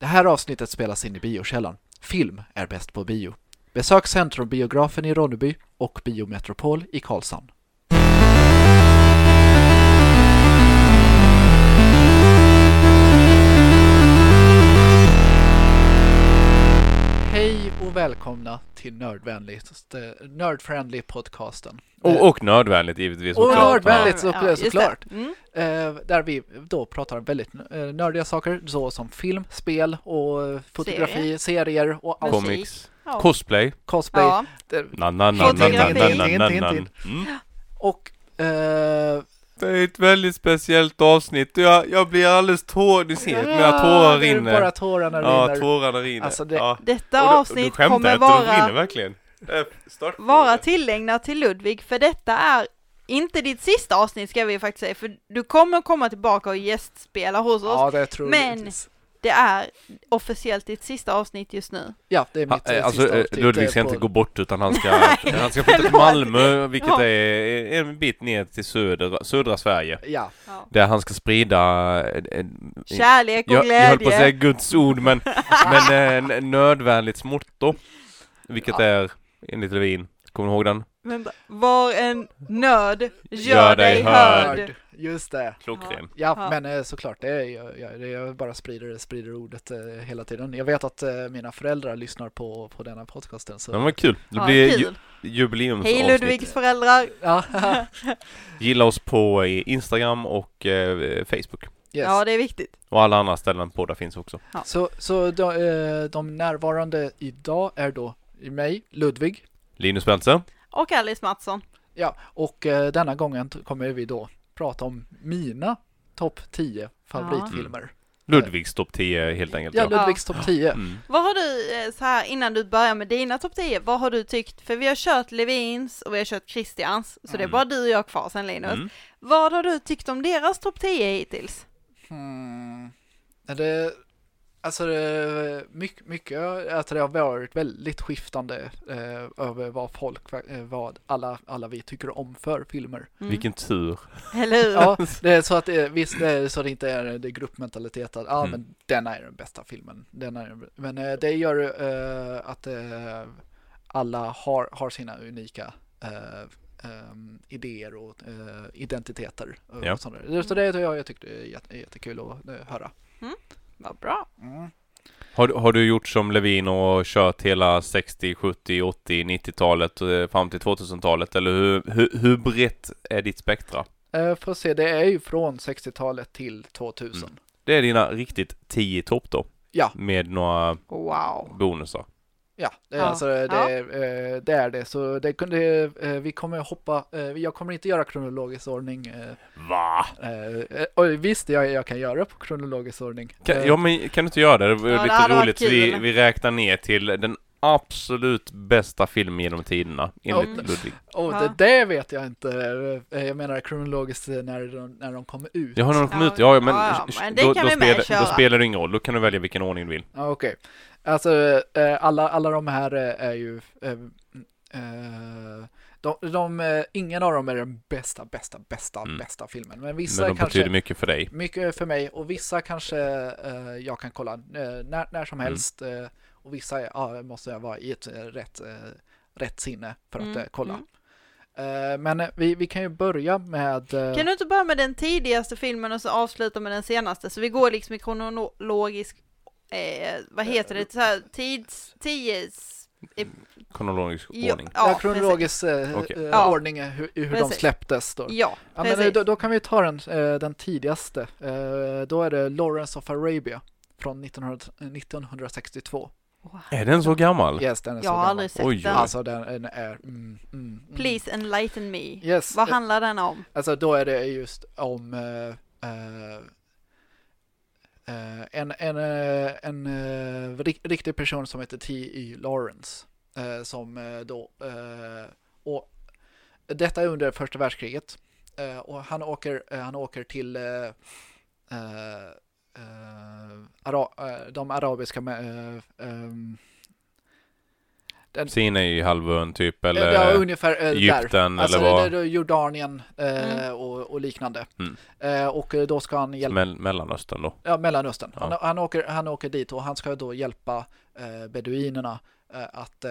Det här avsnittet spelas in i biokällan. Film är bäst på bio. Besök Centrumbiografen i Ronneby och Biometropol i Karlshamn. Välkomna till Nördvänligt, Nerdfriendly podcasten. Och, och nördvänligt givetvis. Och såklart. nördvänligt så, Ja, såklart. Mm. Eh, där vi då pratar väldigt eh, nördiga saker så som film, spel och eh, fotografi, serier, och allt. Comics, Ja. cosplay. cosplay. Ja. Na, na, na, na, na, na, na, na, na. Mm. Och eh, Det är ett väldigt speciellt avsnitt. Jag, jag blir alldeles tår... Ni ser att mina ja, tårar det är rinner. Bara tårarna Ja, rinner. tårarna rinner. Alltså, det- ja. Detta Och då- avsnitt kommer jag inte, de rinner vara, verkligen. Eh, vara tillägnat till Ludvig, för detta är inte ditt sista avsnitt ska vi faktiskt säga, för du kommer komma tillbaka och gästspela hos oss. Ja, det tror Men- jag. Det är officiellt ditt sista avsnitt just nu. Ja, det är mitt Ha, eh, alltså, sista eh, avsnitt, Ludvig ska inte gå bort utan han ska, han ska flytta till Malmö, vilket Ja. är en bit ner till söder, södra Sverige. Ja, Där han ska sprida eh, Kärlek och jag, jag höll på att säga glädje. Guds ord, men, men nödvändigt motto. Vilket Ja. är, enligt Levin, kommer du ihåg den? Vänta. Var en nöd, gör, Gör dig dig hörd. hörd. just det. Klockren. Ja, Ja. men eh, såklart, det är, jag, jag, jag bara sprider, sprider ordet eh, hela tiden. Jag vet att eh, mina föräldrar lyssnar på, på denna podcasten. Så. Men vad kul. Det Ja, blir ju, kul. Hej jubileumsavsnitt. Ludvigs föräldrar. Ja, Gilla oss på eh, Instagram och eh, Facebook. yes. Ja, det är viktigt. Och alla andra ställen poddar finns också. Så, så de, eh, de närvarande idag är då mig, Ludvig. Linus Beltzer. Och Alice Mattsson. Ja, och eh, denna gången kommer vi då prata om mina topp 10 favoritfilmer. Ludvigs topp 10 helt enkelt. Ja, Ja. Ludvigs topp 10. Mm. Vad har du, eh, så här innan du börjar med dina topp 10, vad har du tyckt? För vi har kört Levins och vi har kört Christians, så det är Mm. bara du och jag kvar sen Linus. Mm. Vad har du tyckt om deras topp 10 hittills? Hmm. Är Det, alltså det, mycket, mycket, alltså det har varit väldigt skiftande eh, över vad folk, eh, vad alla, alla vi tycker om för filmer. Mm. Vilken tur. Eller hur? Ja, det är så att det, visst det är så att det inte är det är gruppmentalitet att ja Mm. men denna är den bästa filmen. Denna är, men eh, det gör eh, att eh, alla har, har sina unika eh, ehm, idéer och eh, identiteter. Och Ja. sånt där. Så det jag, jag tyckte det är jätte, jättekul att eh, höra. Vad bra. Mm. Har, har du gjort som Levin och kört hela 60, 70, 80, 90-talet eh, fram till 2000-talet? Eller hur, hur, hur brett är ditt spektra? Eh, får se, det är ju från 60-talet till 2000. Mm. Det är dina riktigt 10 topp då? Ja. Med några Wow. bonusar? Ja, det, är Ja. Alltså, det, Ja. är, eh, det är det. Så det kunde, eh, vi kommer hoppa, eh, jag kommer inte göra kronologisk ordning. eh, Va? Och visst, jag, jag kan göra på kronologisk ordning. Kan, ja men kan du inte göra det? Det är Ja, det lite varit roligt. Vi, vi räknar ner till den absolut bästa filmen genom tiderna, enligt Mm. Ludvig. och det, det vet jag inte. Eh, Jag menar kronologiskt när de, när de kommer ut. Ja, har någon kommit Ja, ut? Ja, ja, men, ja, men då, då, spelar, då spelar det ingen roll. Då kan du välja vilken ordning du vill. Okej. Alltså, eh, alla, alla de här eh, är ju... eh, de, de, ingen av dem är den bästa, bästa, bästa, Mm. bästa filmen. Men vissa Men de kanske... betyder mycket för dig. Mycket för mig och vissa kanske jag kan kolla när, när som Mm. helst eh, och vissa ja, måste jag vara i ett eh, rätt, eh, rätt sinne för att Mm, eh, kolla. mm. Men vi, vi kan ju börja med... Kan du inte börja med den tidigaste filmen och så avsluta med den senaste? Så vi går liksom i kronologisk, eh, vad heter det, så här tids, tids... Kronologisk ordning. ja, ja, kronologisk eh, eh, Ja. ordning hur, hur de släpptes då. Ja, Ja, men då, då kan vi ta den, den tidigaste. Då är det Lawrence of Arabia från 1900, eh, 1962. Wow. Är den så gammal? Yes, den är så Jag har gammal. aldrig sett Oj, den. Alltså den, den är... Mm, mm, mm. Please enlighten me. Yes. Vad eh, handlar den om? Alltså då är det just om eh, eh, en, en, eh, en rik- riktig person som heter T.E. Lawrence. som då, och detta är under första världskriget. Och han åker, han åker till eh, ara, eh, de arabiska, eh, ehm, Den- Sinai-halvön typ Ja, eller ungefär eh, där. Egypten Alltså eller vad? det är Jordanien eh, Mm. och, och liknande. Mm. Eh, och då ska han hjälpa, Mell Mellanöstern då? ja, Mellanöstern. Ja. Han, han, åker, han åker dit och han ska då hjälpa eh, beduinerna att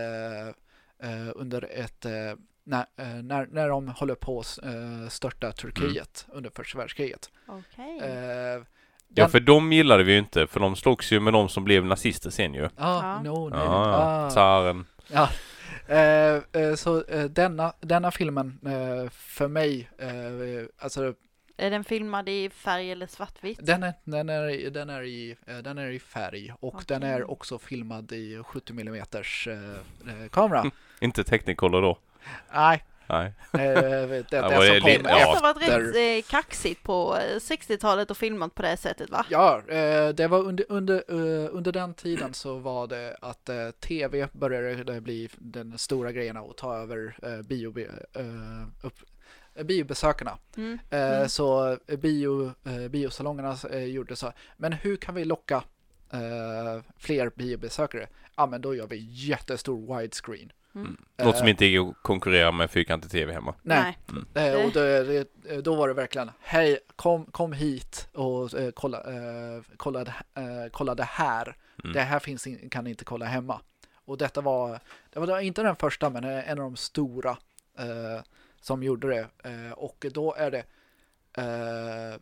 under ett, när, när, när de håller på att störta Turkiet Mm. under första världskriget. Okej. Ja, för de gillade vi ju inte, för de slogs ju med de som blev nazister sen ju. ah, Ja. no, nej, Ja, ah. ja. Tsaren. Eh, eh, så eh, denna, denna filmen eh, för mig, eh, alltså Är den filmad i färg eller svartvitt? den är, den är, i- den är, i, eh, den är i färg och Okej. den är också filmad i 70 mm kamera. Inte Technicolor då? Nej, Nej. eh, det, det, det är som det? kom Det måste ha varit rätt eh, kaxigt på eh, 60-talet och filmat på det sättet va? Ja, eh, det var under, under, eh, under den tiden så var det att eh, tv började bli den stora grejen och ta över eh, bio, eh, upp, eh, biobesökarna. Mm. Eh, Mm. Så eh, bio, eh, biosalongerna eh, gjorde så. Men hur kan vi locka eh, fler biobesökare? Ja, men då gör vi jättestor widescreen. Mm. Något som inte gick att konkurrera med fyrkantig TV hemma. Nej, Nej. eh, och då, det- då var det verkligen hej, kom, kom hit och eh, kolla, eh, kolla, det, eh, kolla det här. Mm. Det här finns in, kan ni inte kolla hemma. Och detta var, det var inte den första, men en av de stora eh, som gjorde det. Eh, och då är det eh,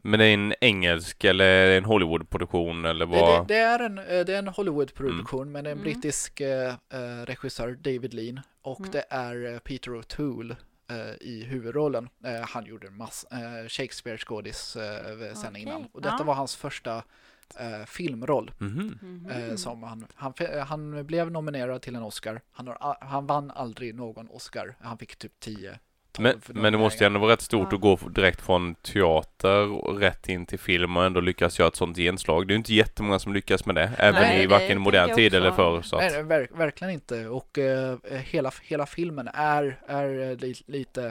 Men det är en engelsk eller är det en Hollywood-produktion eller Det, vad? det, det, är en, eh, det är en Hollywood-produktion men en Mm. brittisk eh, eh, regissör, David Lean. Och Mm. det är eh, Peter O'Toole eh, i huvudrollen. Eh, han gjorde en massa eh, Shakespeare-skådis eh, sen Okej, innan. Och detta ja. var hans första eh, filmroll. Eh, som han, han, han blev nominerad till en Oscar. Han, har, han vann aldrig någon Oscar. Han fick typ 10. Men, 12 men det måste ju ändå vara rätt stort Ja. att gå direkt från teater och rätt in till film och ändå lyckas göra ett sånt genslag. Det är ju inte jättemånga som lyckas med det, även Nej, i varken modern tid eller förr. Så Nej, att, nej, verk, verkligen inte. Och eh, hela, hela filmen är, är eh, li, lite,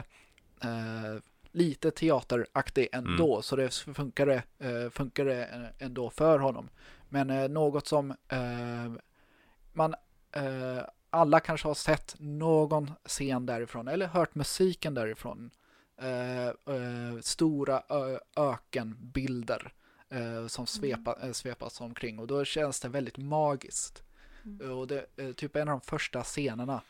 eh, lite teateraktig ändå. Så det funkar, det, eh, funkar det eh, ändå för honom. Men eh, något som man alla kanske har sett någon scen därifrån eller hört musiken därifrån. Eh, eh, stora ökenbilder eh, som svepa, eh, svepas omkring och då känns det väldigt magiskt. Mm. Och det, eh, typ en av de första scenerna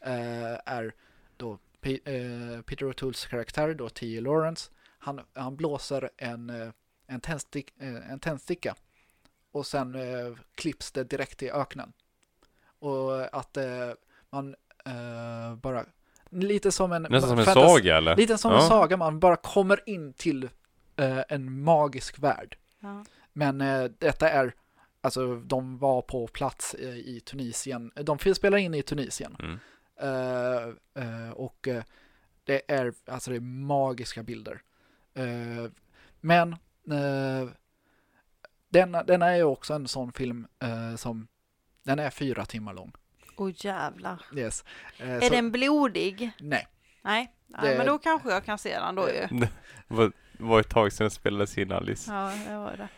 eh, är då P- eh, Peter O'Tooles karaktär, då T.E. Lawrence. Han, han blåser en, eh, en, tändstick, eh, en tändsticka och sen eh, klipps det direkt i öknen. Och att eh, man eh, bara, lite som en... nästan som en saga eller? Lite som Ja. en saga, man bara kommer in till eh, en magisk värld. Ja. Men eh, detta är, alltså de var på plats i, i Tunisien, de spelar in i Tunisien. Mm. Eh, eh, och eh, det är, alltså det är magiska bilder. Eh, men eh, denna, denna är ju också en sån film eh, som, den är fyra timmar lång. Åh jävlar. Yes. Eh, Är så- den blodig? Nej. Nej, Nej Det- men då kanske jag kan se den då ju. Det var, var ett tag sedan jag spelades in Alice. Ja, det var det.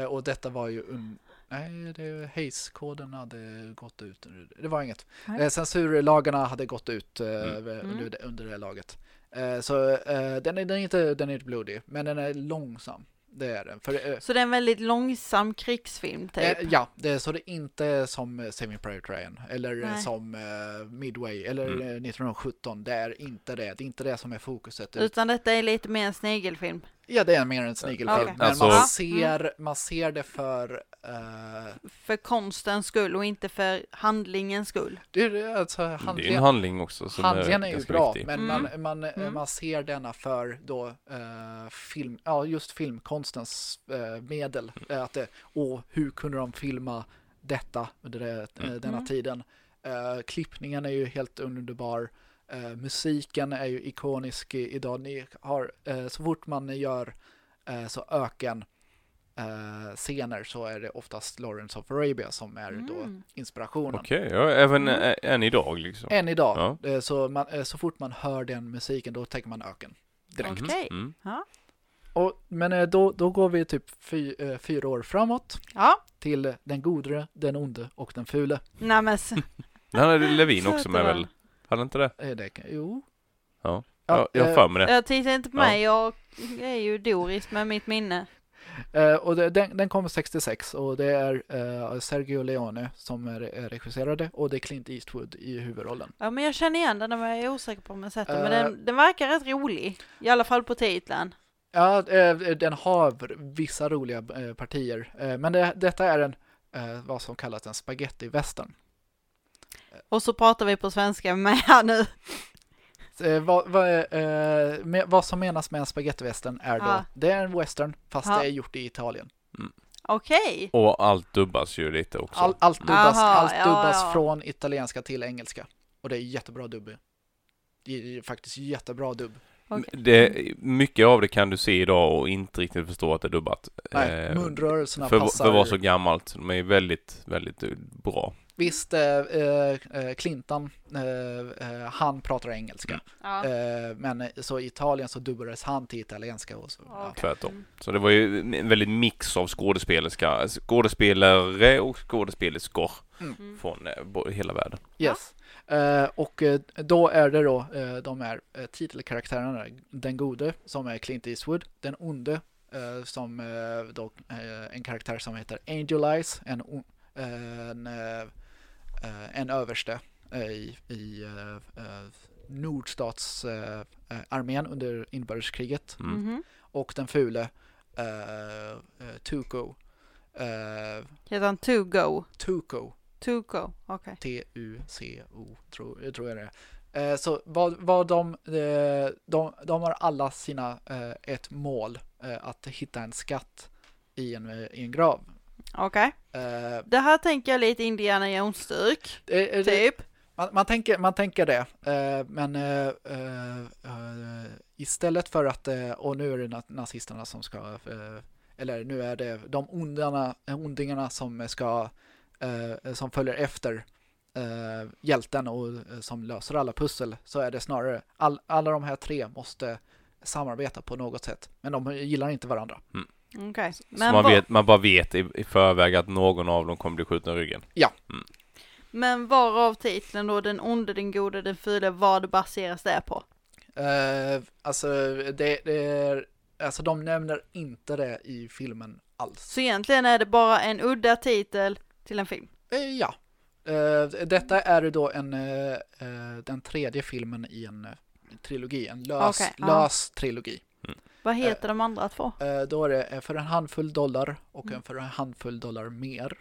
Eh, och detta var ju un- Nej, det, Hayes-koden hade gått ut. Det var inget. Eh, censurlagarna hade gått ut eh, Mm. under, Mm. det- under det laget. Eh, så eh, den, är, den, är inte, den är inte blodig, men den är långsam. Det är den. För, eh, Så det är en väldigt långsam krigsfilm typ? eh, ja, det är, så det är inte som eh, Saving Private Ryan eller Nej. som Midway eller Mm. eh, 1917. Det är inte det. Det är inte det som är fokuset. Utan detta är lite mer en snegelfilm? Ja, det är mer en snigelfilm. Okej. Men Alltså- man, ser, man ser det för eh, För konstens skull och inte för handlingens skull? Det är alltså Det är handlingen, en handling också som handlingen är, är ju bra, viktig. men Mm. man, man, Mm. man ser denna för då eh, film, ja just filmkonstens eh, medel. Eh, att det, och hur kunde de filma detta under det, Mm. denna Mm. tiden? Klippningen är ju helt underbar. Eh, musiken är ju ikonisk idag. Ni har, eh, så fort man gör eh, så öken eh, scener så är det oftast Lawrence of Arabia som är då Mm. inspirationen. Okej, ja, även Mm. ä- än idag liksom. Än idag. Ja. Eh, Så, man, eh, så fort man hör den musiken då tänker man öken. Direkt. Mhm, Okej. Mm. Och, men eh, då, då går vi typ fy, eh, fyra år framåt Ja, till den gode, den onde och den fule. nej men Den hade Levin Så också med väl? Hade inte det? Eh, Det kan, jo. Ja. Ja, Ja, jag har eh, för mig det. Jag tittar inte på Ja. mig, jag är ju Doris med mitt minne. Eh, och det, den, den kommer 66 och det är eh, Sergio Leone som är, är regisserade och det är Clint Eastwood i huvudrollen. Ja men jag känner igen den, men jag är osäker på om jag sett den. Men Eh. den, den verkar rätt rolig. I alla fall på titeln. Ja, eh, den har vissa roliga partier, men det, detta är en vad som kallas en spaghetti-western. Och så pratar vi på svenska med här nu. Eh, vad, vad, eh, med, vad som menas med en spaghetti-western är då, Ja. det är en western fast Ja. det är gjort i Italien. Okej. Och allt dubbas ju lite också. All, allt dubbas, Aha, allt ja, dubbas ja. från italienska till engelska. Och det är jättebra dubb. Det är faktiskt jättebra dubb. okej. Det, mycket av det kan du se idag och inte riktigt förstå att det är dubbat. Nej, Eh, munrörelserna för, passar. för att vara så gammalt. De är väldigt, väldigt bra. Visst, eh, eh, Clinton, eh, eh, han pratar engelska. Ja. Eh, men så i Italien så dubbades han till italienska. Och så, ja. Okej. Tvärtom. Mm. Så det var ju en väldigt mix av skådespelerska, skådespelare och skådespelerskor Mm. från eh, bo- hela världen. Yes. Eh, och eh, då är det då eh, de här eh, titelkaraktärerna. Den gode som är Clint Eastwood. Den onde eh, som eh, då eh, en karaktär som heter Angel Eyes. En, eh, en, eh, eh, en överste eh, i, i eh, eh, nordstatsarmén armén under inbördeskriget. Mm. Mhm. Och den fule eh, Tuco. Eh, Heter han To Go? Tuco. To Go, okej. T-U-C-O, tror, tror jag det är. Så vad, vad de, de, de har alla sina, ett mål, att hitta en skatt i en, i en grav. Okej. Eh, Det här tänker jag lite Indiana Jones-stuk, det, det, typ. man, man, tänker, man tänker det, eh, men eh, eh, eh, istället för att, eh, och nu är det na- nazisterna som ska, eh, eller nu är det de ondarna, ondingarna som ska, eh, som följer efter eh, hjälten och eh, som löser alla pussel, så är det snarare, all, alla de här tre måste samarbeta på något sätt, men de gillar inte varandra. Okej. Så Men, man, vet, man bara vet i, i förväg att någon av dem kommer bli skjuten i ryggen. men varav titeln då, den onde, den gode, den fule, vad baseras det på? Eh, alltså, det, det är, alltså de nämner inte det i filmen alls. Så egentligen är det bara en udda titel till en film. Eh, Ja. Eh, Detta är då en, eh, den tredje filmen i en trilogi, en lös, ja. lös trilogi. Vad heter de andra två? Eh, Då är det eh, för en handfull dollar och Mm. en för en handfull dollar mer.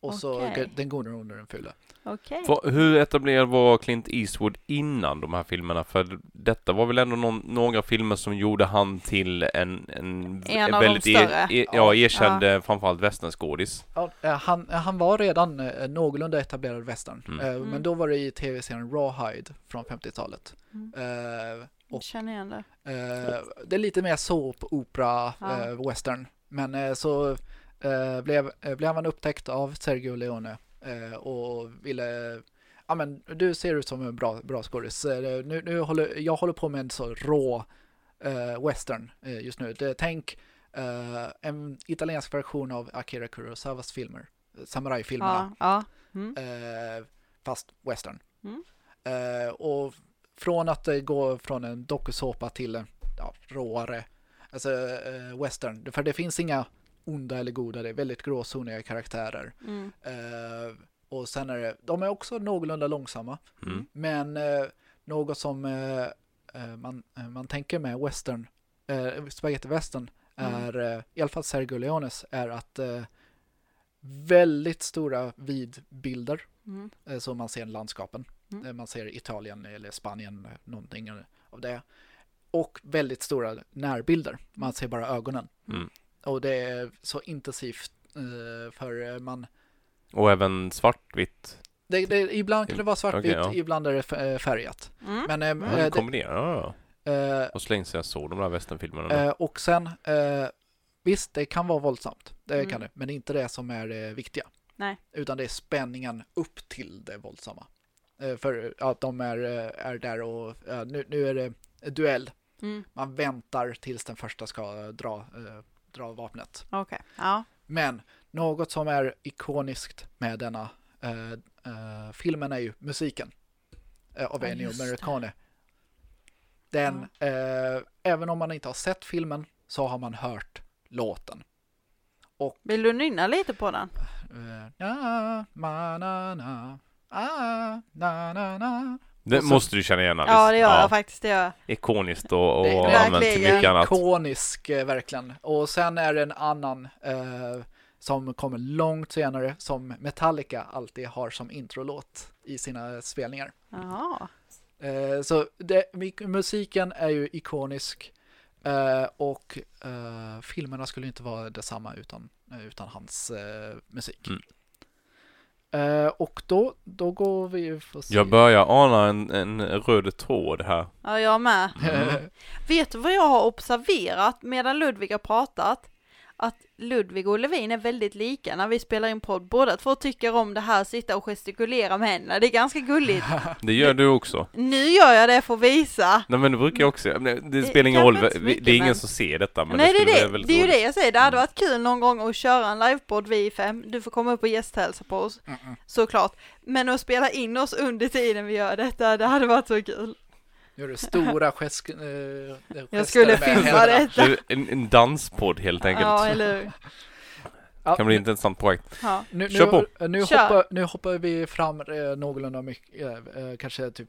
Och så Okej. g- den goda under den fulla. Okej. Vad- Hur etablerad var Clint Eastwood innan de här filmerna? För detta var väl ändå någon, några filmer som gjorde han till en, en, En av de väldigt större. ja, Ja. erkänd ja. framförallt westernskådis. Ja, eh, han, han var redan eh, någorlunda etablerad western. Mm. Eh, Mm. Men då var det i tv-serien Rawhide från 50-talet. Mm. Jag känner igen det. Eh, det är lite mer såp, opera, Ja. eh, western. Men eh, så eh, blev, eh, blev han upptäckt av Sergio Leone eh, och ville Ja men du ser ut som en bra, bra skådis. Nu, nu håller, jag håller på med en så rå western just nu. Det, tänk en italiensk version av Akira Kurosawas filmer. Samurajfilmerna. Ja, ja. Mm. Fast western. Mm. Och från att det går från en dokusåpa till en ja, råare alltså, eh, western. För det finns inga onda eller goda, det är väldigt gråzoniga karaktärer. Mm. Eh, och sen är det, de är också någorlunda långsamma, Mm. men eh, något som eh, eh, man, eh, man tänker med western, eh, spaghetti western, Mm. är, eh, i alla fall Sergio Leones, är att eh, väldigt stora vidbilder Mm. Eh, så man ser landskapen. Mm. Eh, Man ser Italien eller Spanien, eh, någonting av det. Och väldigt stora närbilder. Man ser bara ögonen. Mm. Och det är så intensivt eh, för man... Och även svartvitt. Det, det, ibland kan det vara svartvitt, Okej, ja. ibland är det färgat. Mm. Men, Mm. eh, det, Kombinerar, ja. Och så länge sedan jag såg de där westernfilmerna. eh, och sen, visst det kan vara våldsamt. Det Mm. kan det. Men det är inte det som är det viktiga. Nej. Utan det är spänningen upp till det våldsamma. Eh, för att de är, eh, är där och nu, nu är det duell. Mm. Man väntar tills den första ska dra, eh, dra vapnet. Okej. Ja. Men något som är ikoniskt med denna eh, filmen är ju musiken eh, av Ja, Ennio. Morricone. Den, eh, även om man inte har sett filmen så har man hört låten. Vill du nynna lite på den? Ja, ma, na, na, ah, na, na, na. Det så- måste du känna igen Alice. Ja, det gör jag faktiskt. Det gör jag. Ikoniskt och, och Det- det är använt till mycket annat. Ikonisk, eh, verkligen. Och sen är det en annan eh, som kommer långt senare som Metallica alltid har som introlåt i sina spelningar. Jaha. Eh, så det, musiken är ju ikonisk eh, och eh, filmerna skulle inte vara detsamma utan, utan hans eh, musik. Mm. Eh, och då, då går vi... Får se. Jag börjar ana en, en röd tråd här. Ja, jag med. Mm. Vet du vad jag har observerat medan Ludvig har pratat? Att Ludvig och Levin är väldigt lika när vi spelar in podd. Båda två tycker om det här, sitta och gestikulera med händerna. Det är ganska gulligt. Det gör du också. Nu gör jag det för att visa. Nej men det brukar jag också Det Det spelar ingen roll, mycket, det är ingen men- som ser detta men Nej, det skulle är det. Det är ju det jag säger. Det hade varit kul någon gång att köra en livepodd vi fem. Du får komma upp och gästhälsa på oss, Mm-mm. såklart. Men att spela in oss under tiden vi gör detta, det hade varit så kul. Gör du stora gesk, eh, Jag gester skulle med filma detta. Det är En, en danspodd helt enkelt. Ja, eller hur? Ja, Kan bli ett intressant projekt. Ja. Nu, Kör på. nu, nu, Kör. hoppar, nu hoppar vi fram eh, någorlunda mycket, eh, eh, kanske typ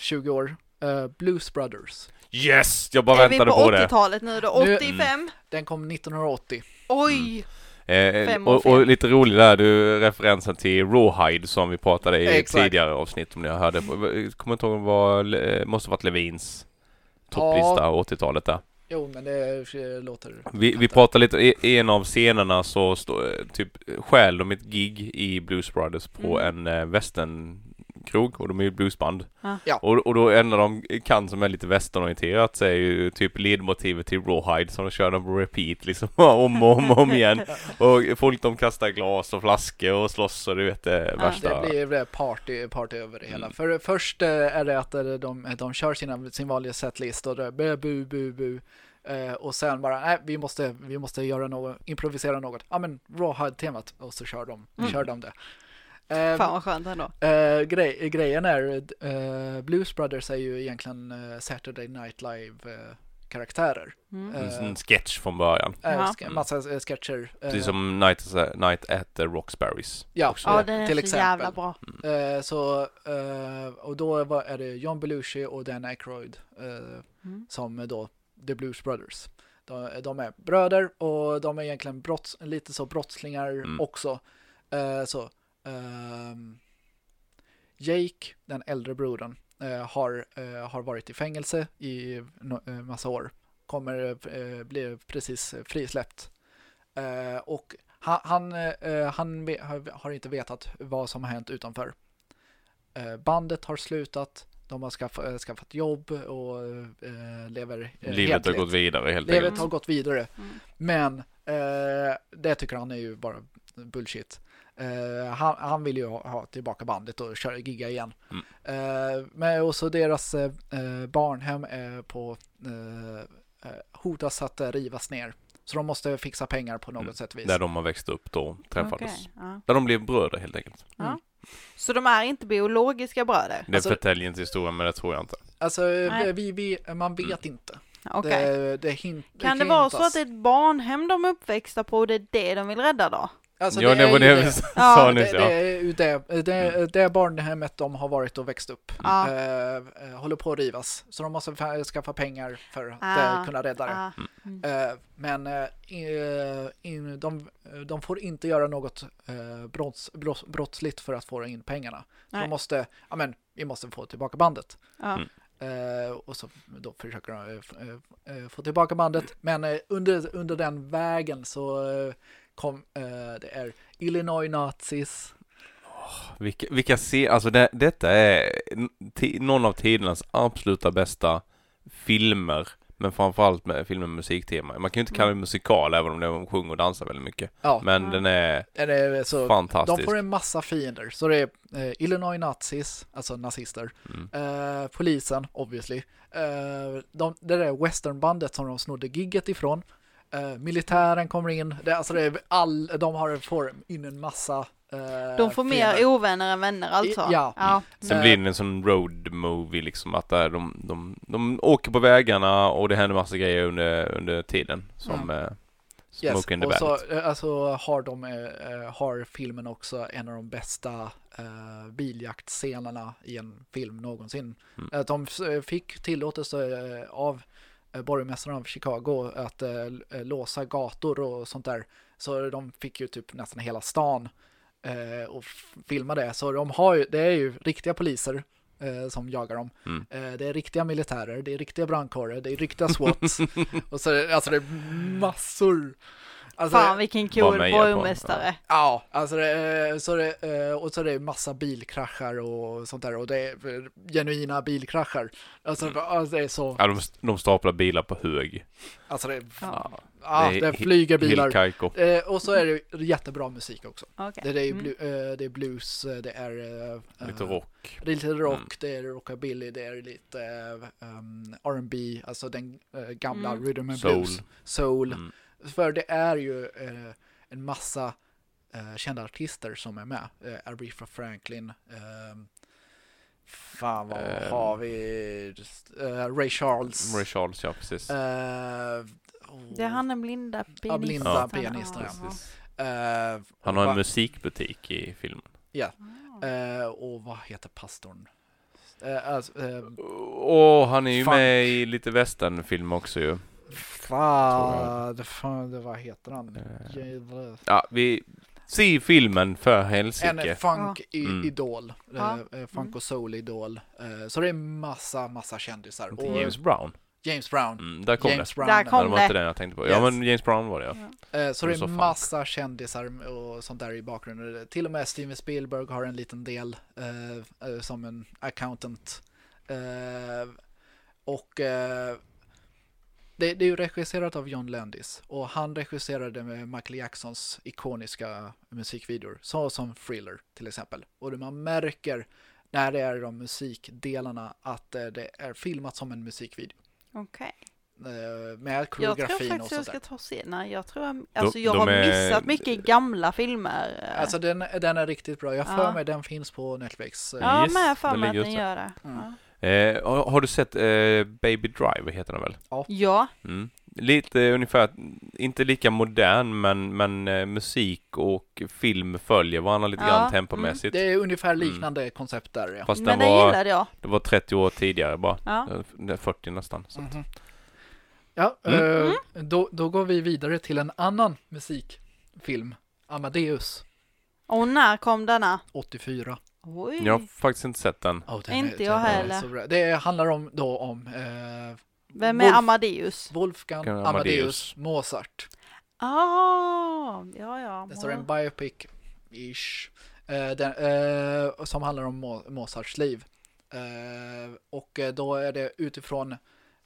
20 år. Eh, Blues Brothers. Yes! Jag bara Är vi på, väntade på, det. 80-talet nu då? Nu- 85? Den kom 1980. Oj! Eh, och och, lite rolig där, du referensen till Rawhide som vi pratade i Exakt. tidigare avsnitt om ni hörde. Jag kommer inte ihåg vad, eh, måste varit Levins topplista 80-talet där. Jo, men det eh, låter... Vi, vi pratar lite, i en av scenerna så står eh, typ stjäl de ett gig i Blues Brothers på Mm. en eh, västernkrog och de är ju bluesband. Ja. Och, och då enda de kan som är lite västernorienterat så är ju typ ledmotivet till Rawhide som de kör dem på repeat liksom om och om, och om igen. Och folk de kastar glas och flaskor och slåss och du vet det Ja. värsta. Det blir det party, party över det hela. Mm. För först eh, är det att eh, de, de kör sina, sin vanliga setlist och det är bu, bu, bu, bu. Eh, och sen bara, nej, vi måste, vi måste göra något, improvisera något. Ja, men Rawhide-temat. Och så kör de, Mm. kör de det. Eh, Fan vad skönt ändå. Eh, grej, grejen är, eh, Blues Brothers är ju egentligen eh, Saturday Night Live eh, karaktärer. Mm. En, Eh, en sketch från början. eh, Ja. sk- massa eh, sketcher. eh, Precis som Night, Night at the Roxberries. ja, också. Ja, den är till så exempel. jävla bra. Eh, så, eh, och då var, är det John Belushi och Dan Aykroyd eh, Mm. som är då The Blues Brothers. De, de är bröder och de är egentligen brotts, lite så brottslingar Mm. också. Eh, så Jake, den äldre brodern, eh, har, eh, har varit i fängelse i no, eh, massa år. Kommer bli precis frisläppt. Och han, han, han har, inte vetat vad som har hänt utanför. Bandet har slutat. De har skaffat, skaffat jobb och lever Livet helt har gått vidare helt Livet enkelt. har gått vidare. Mm. Men det tycker han är ju bara bullshit. Eh, han, han vill ju ha, ha tillbaka bandet och köra gigga igen. Mm. Eh, men också deras eh, barnhem är på hotas att rivas ner. Så de måste fixa pengar på något Mm. sätt vis. Där de har växt upp då, träffades. Okej, ja. Där de blev bröder helt enkelt. Ja. Så de är inte biologiska bröder? Det Alltså- förtäljningens historia men det tror jag inte. Alltså, Nej. vi, vi, man vet inte. Okej. Det, det hint, Kan det vara så att det är ett barnhem de är uppväxta på och det är det de vill rädda då? Alltså, ja, det är var det det. vi sa Ja, Det, det ja. ju det, det, det barnhemmet de har varit och växt upp. Ja. Eh, eh, håller på att rivas. Så de måste fa- skaffa pengar för att Ah. eh, kunna rädda det. Ah, mm. Eh, men eh, i- in, de, de får inte göra något eh, brotts, brotts, brottsligt för att få in pengarna. Nej. de måste, ja men, vi måste få tillbaka bandet. Mm. Eh, och så då försöker de eh, eh, eh, få tillbaka bandet. Men eh, under, under den vägen så eh, kom, eh, det är Illinois Nazis. Vilka, vilka se, alltså det, detta är någon av tidernas absoluta bästa filmer. Men framförallt med filmer med musiktema. Man kan ju inte kalla det musikal även om de sjunger och dansar väldigt mycket. Ja, Men Ja. den är är det, så, de fantastisk. får en massa fiender. Så det är eh, Illinois Nazis, alltså nazister. Mm. Eh, polisen, obviously. Eh, de, det där westernbandet som de snodde gigget ifrån. Eh, militären kommer in, det, alltså det är all, de har, får in en massa eh, De får mer ovänner än vänner alltså? Ja. ja. Sen blir det en sån road movie liksom att där de, de, de åker på vägarna och det händer massa grejer under, under tiden som Mm. eh, Yes, in the och så Bandit. eh, alltså, har, de, eh, har filmen också en av de bästa eh, biljaktscenerna i en film någonsin. Mm. Att de fick tillåtelse av borgmästaren av Chicago att eh, eh, låsa gator och sånt där. Så de fick ju typ nästan hela stan eh, och filma det. Så de har ju, det är ju riktiga poliser eh, som jagar dem. Mm. Eh, det är riktiga militärer, det är riktiga brandkårer, det är riktiga SWATs. och så alltså det är massor. Alltså, Fan vilken på, borgmästare. Ja, alltså det, är- så det, eh, och så är det massa bilkraschar och sånt där och det är eh, genuina bilkraschar. Alltså, Mm. alltså det är så, Ja, de, de staplar bilar på hög. alltså det, Ja. ja, det är det flyger bilar. Eh, och så är det jättebra musik också. Okej. Det, det, är, Mm. blu, eh, det är blues, eh, det är eh, Lite eh, rock. Det är lite rock, Mm. det är rockabilly, det är lite eh, um, R&B, alltså den eh, gamla Mm. rhythm and Soul. blues. Soul. För det är ju eh, en massa eh, kända artister som är med. Eh, Aretha Franklin. ehm, fan vad Ehm. har vi? Just, eh, Ray Charles. Ray Charles, ja precis. Eh, oh, Det är han den blinda pianisten. Ja, blinda Ja. pianisten. Ja. eh, Han och har en va- musikbutik i filmen. eh, och vad heter pastorn? Eh, alltså, eh, Och han är ju Funk. med i lite westernfilm också ju. Fan, det, fan, vad heter han? Eh. Jävlar. Ja, vi ser filmen för En helsike. funk-idol. Ja. Eh, funk och soul-idol. Eh, så det är massa, massa kändisar. Inte Och James Brown. James Brown. Mm, där kom James det. Brown. Där Ja, kom det var det. inte den jag tänkte på. Ja, Yes. men James Brown var det ja. Eh, så det Och så är funk. massa kändisar och sånt där i bakgrunden. Till och med Steven Spielberg har en liten del eh, eh, som en accountant. Eh, och eh, det, det är ju regisserat av John Landis och han regisserade med Michael Jacksons ikoniska musikvideor, så som Thriller till exempel. Och det man märker när det är de musikdelarna att eh, det är filmat som en musikvideo. Okej. Eh, med Jag tror koreografin och faktiskt jag sånt ska där. ta och se. Nej, jag tror jag, alltså De- jag har är- missat mycket gamla filmer. Alltså den, den är riktigt bra. Jag för Ja. mig den finns på Netflix. Ja, Yes, med för den mig att den gör det. Mm. Eh, har, har du sett eh, Baby Driver heter den väl? Ja, Mm. Lite ungefär, inte lika modern men, men eh, musik och film följer varandra lite Ja, grann mm. tempomässigt. Det är ungefär liknande koncept där ja. Fast men den var, gillade jag. det var 30 år tidigare bara. Ja. Eh, 40 nästan. Så. Mhm. Ja, Mm. eh, då, då går vi vidare till en annan musikfilm. Amadeus, Och när kom denna? 84. Oj. Jag har faktiskt inte sett den. Oh, den Inte är, jag den heller. så bra. Det handlar om då om eh, Vem är Wolf- Amadeus? Wolfgang Amadeus. Amadeus Mozart. Ah, ja, ja. Det står en biopic-ish. Eh, den, eh, som handlar om Mo- Mozarts liv. Eh, och eh, då är det utifrån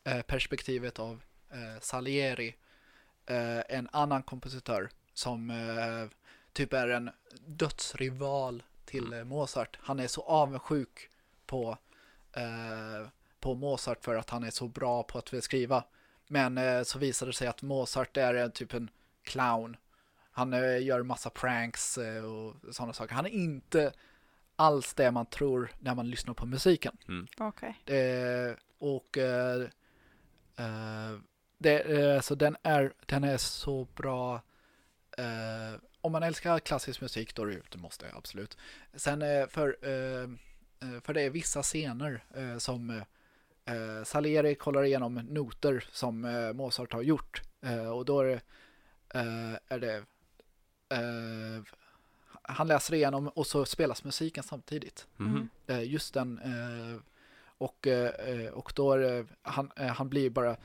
eh, perspektivet av eh, Salieri. Eh, en annan kompositör som eh, typ är en dödsrival till eh, Mozart. Han är så avundsjuk på, eh, på Mozart för att han är så bra på att skriva. Men eh, så visar det sig att Mozart är en, typ en clown. Han eh, gör massa pranks eh, och sådana saker. Han är inte alls det man tror när man lyssnar på musiken. Okej. Eh, och eh, eh, det, eh, så den är, den är så bra. Om man älskar klassisk musik då är det, det måste jag absolut. Sen eh, för, eh, eh, för det är vissa scener som Salieri kollar igenom noter som Mozart har gjort. Och då är det, är det han läser igenom och så spelas musiken samtidigt. Mm. Just den och, och då är det, han, han blir bara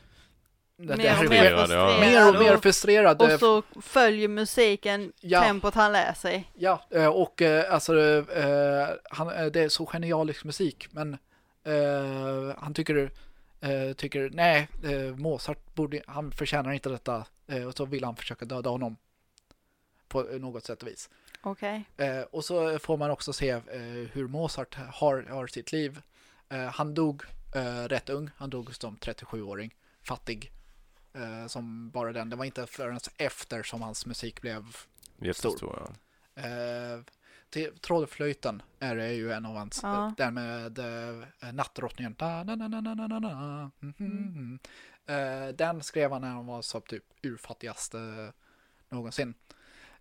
det, Mer och mer frustrerad, mer och mer frustrerad. och så följer musiken Ja. tempot han lär sig. Ja, eh, och eh, alltså eh, han, det är så genialisk musik men han tycker tycker nej, Mozart borde, han förtjänar inte detta och så vill han försöka döda honom på något sätt och vis. Okej. Eh, och så får man också se hur Mozart har, har sitt liv. Han dog rätt ung, han dog som 37-åring, fattig. Eh, som bara den. Det var inte förrän efter som hans musik blev Jättestor. Ja. Eh, till, Trollflöjten är det ju en av hans, Ja. eh, där med eh, Nattdrottningen. Den skrev han när han var så typ urfattigaste någonsin.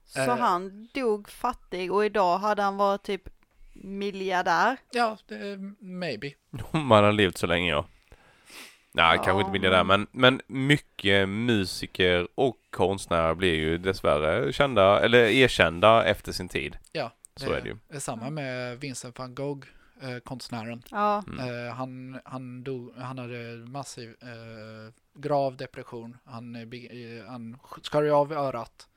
Så Eh. han dog fattig och idag hade han varit typ miljardär. Ja, det, maybe. Om man har levt så länge ja. Nej, Ja, kanske inte miljardär, men, men mycket musiker och konstnärer blir ju dessvärre kända, eller erkända efter sin tid. Ja, Så är det ju. är Samma med Vincent van Gogh, eh, konstnären. Ja, Mm. Eh, han, han, dog, han hade massiv eh, grav depression. Han, han skar ju av örat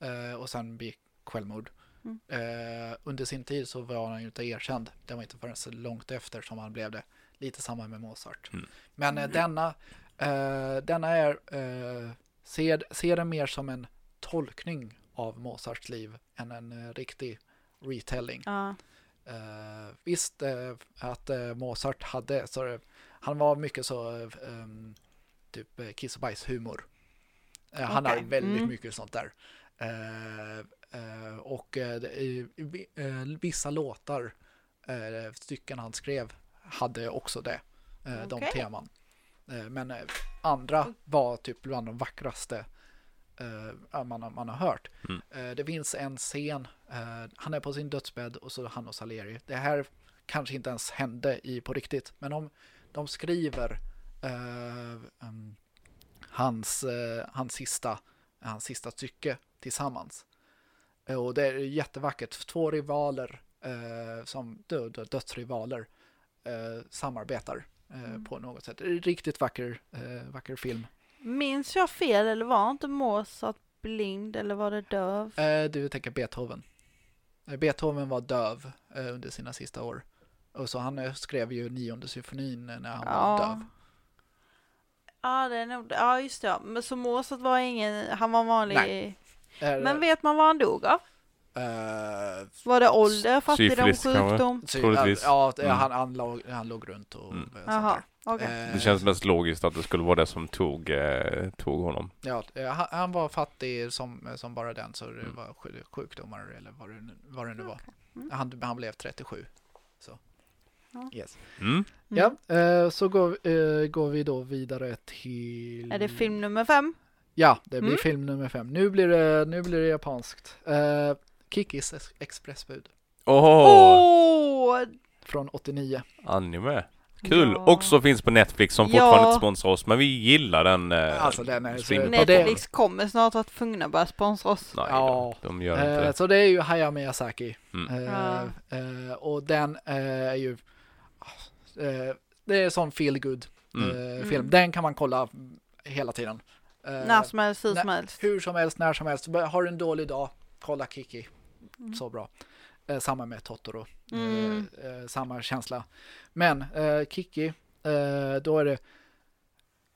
eh, och sen begick självmord. Mm. Eh, under sin tid så var han ju inte erkänd. Det var inte förrän så långt efter som han blev det. Lite samma med Mozart. Mm. Men eh, denna, eh, denna är, eh, ser, ser den mer som en tolkning av Mozarts liv än en eh, riktig retelling. ja. Uh, visst eh, att eh, Mozart hade, så han var mycket så eh, um, typ uh, kiss och bajs humor. Eh, Han har väldigt mm. mycket sånt där. Och vissa låtar, stycken han skrev, hade också det, eh, de teman. Eh, men eh, andra var typ bland de vackraste eh, man, har- man har hört. Mm. Eh, det finns en scen, eh, han är på sin dödsbädd och så han och Salieri. Det här kanske inte ens hände i på riktigt, men de, de skriver eh, hans, eh, hans, sista, hans sista stycke tillsammans. Och det är jättevackert. Två rivaler, eh, som dö, dö, dödsrivaler, eh, samarbetar eh, Mm. på något sätt. Riktigt vacker, eh, vacker film. Minns jag fel eller var inte Mozart blind eller var det döv? Eh, du tänker Beethoven. Eh, Beethoven var döv eh, under sina sista år. Och så han eh, skrev ju nionde symfonin eh, när han var döv. Ja, det är nog. Ja, just det. ja. Men så Mozart var ingen, han var vanlig. Nej. Eh, Men vet man vad han dog av? Eh, Var det ålder, fattigdom, Syfilis sjukdom? sy- Troligtvis. Ja, Mm. han, han, låg, han låg runt och Mm. sånt Jaha, där. okej. Eh, Det känns mest logiskt att det skulle vara det som tog, eh, tog honom. Ja, eh, han, han var fattig som, som bara den, så det Mm. var sj- sjukdomar eller vad det, nu- vad det nu var. Mm. Han, han blev 37. Så. Ja. Yes. Mm. Mm. Ja, eh, så går, eh, går vi då vidare till... Är det film nummer fem? Ja, det blir Mm. film nummer fem. Nu blir det, nu blir det japanskt. Kikis ex- expressbud Åh! Åh! från 89. Anime. Kul! Ja. Också finns på Netflix som Ja. fortfarande inte sponsrar oss, men vi gillar den. Eh, Alltså, den är så- Netflix kommer snart att tvungna börja sponsra oss. Nej, Ja. de, de gör inte Eh, det. så det är ju Hayao Miyazaki. Mm. Eh, Ja. eh, och den eh, är ju... eh, det är sån feel good Mm. film. Mm. Den kan man kolla hela tiden. Eh, När som helst, hur som helst. Hur som helst, när som helst. Har du en dålig dag, kolla Kiki. Mm. Så bra. Eh, samma med Totoro. Mm. Eh, eh, samma känsla. Men eh, Kiki, eh, då är det...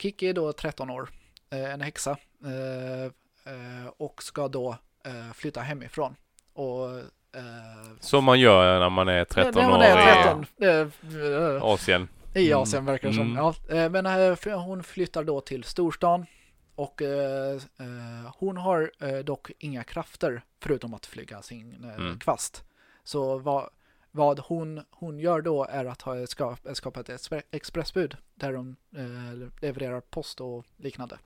Kiki är då 13 år. Eh, en häxa. Eh, eh, och ska då eh, flytta hemifrån. Och... Eh, Som man gör när man är 13 när man år är i 13, Asien. i Mm. Asien verkar det som. Mm. Ja, eh, men eh, hon flyttar då till storstan och eh, eh, hon har eh, dock inga krafter förutom att flyga sin eh, Mm. kvast. Så vad, vad hon, hon gör då är att ha skap, skapa ett expre- expressbud där hon eh, levererar post och liknande.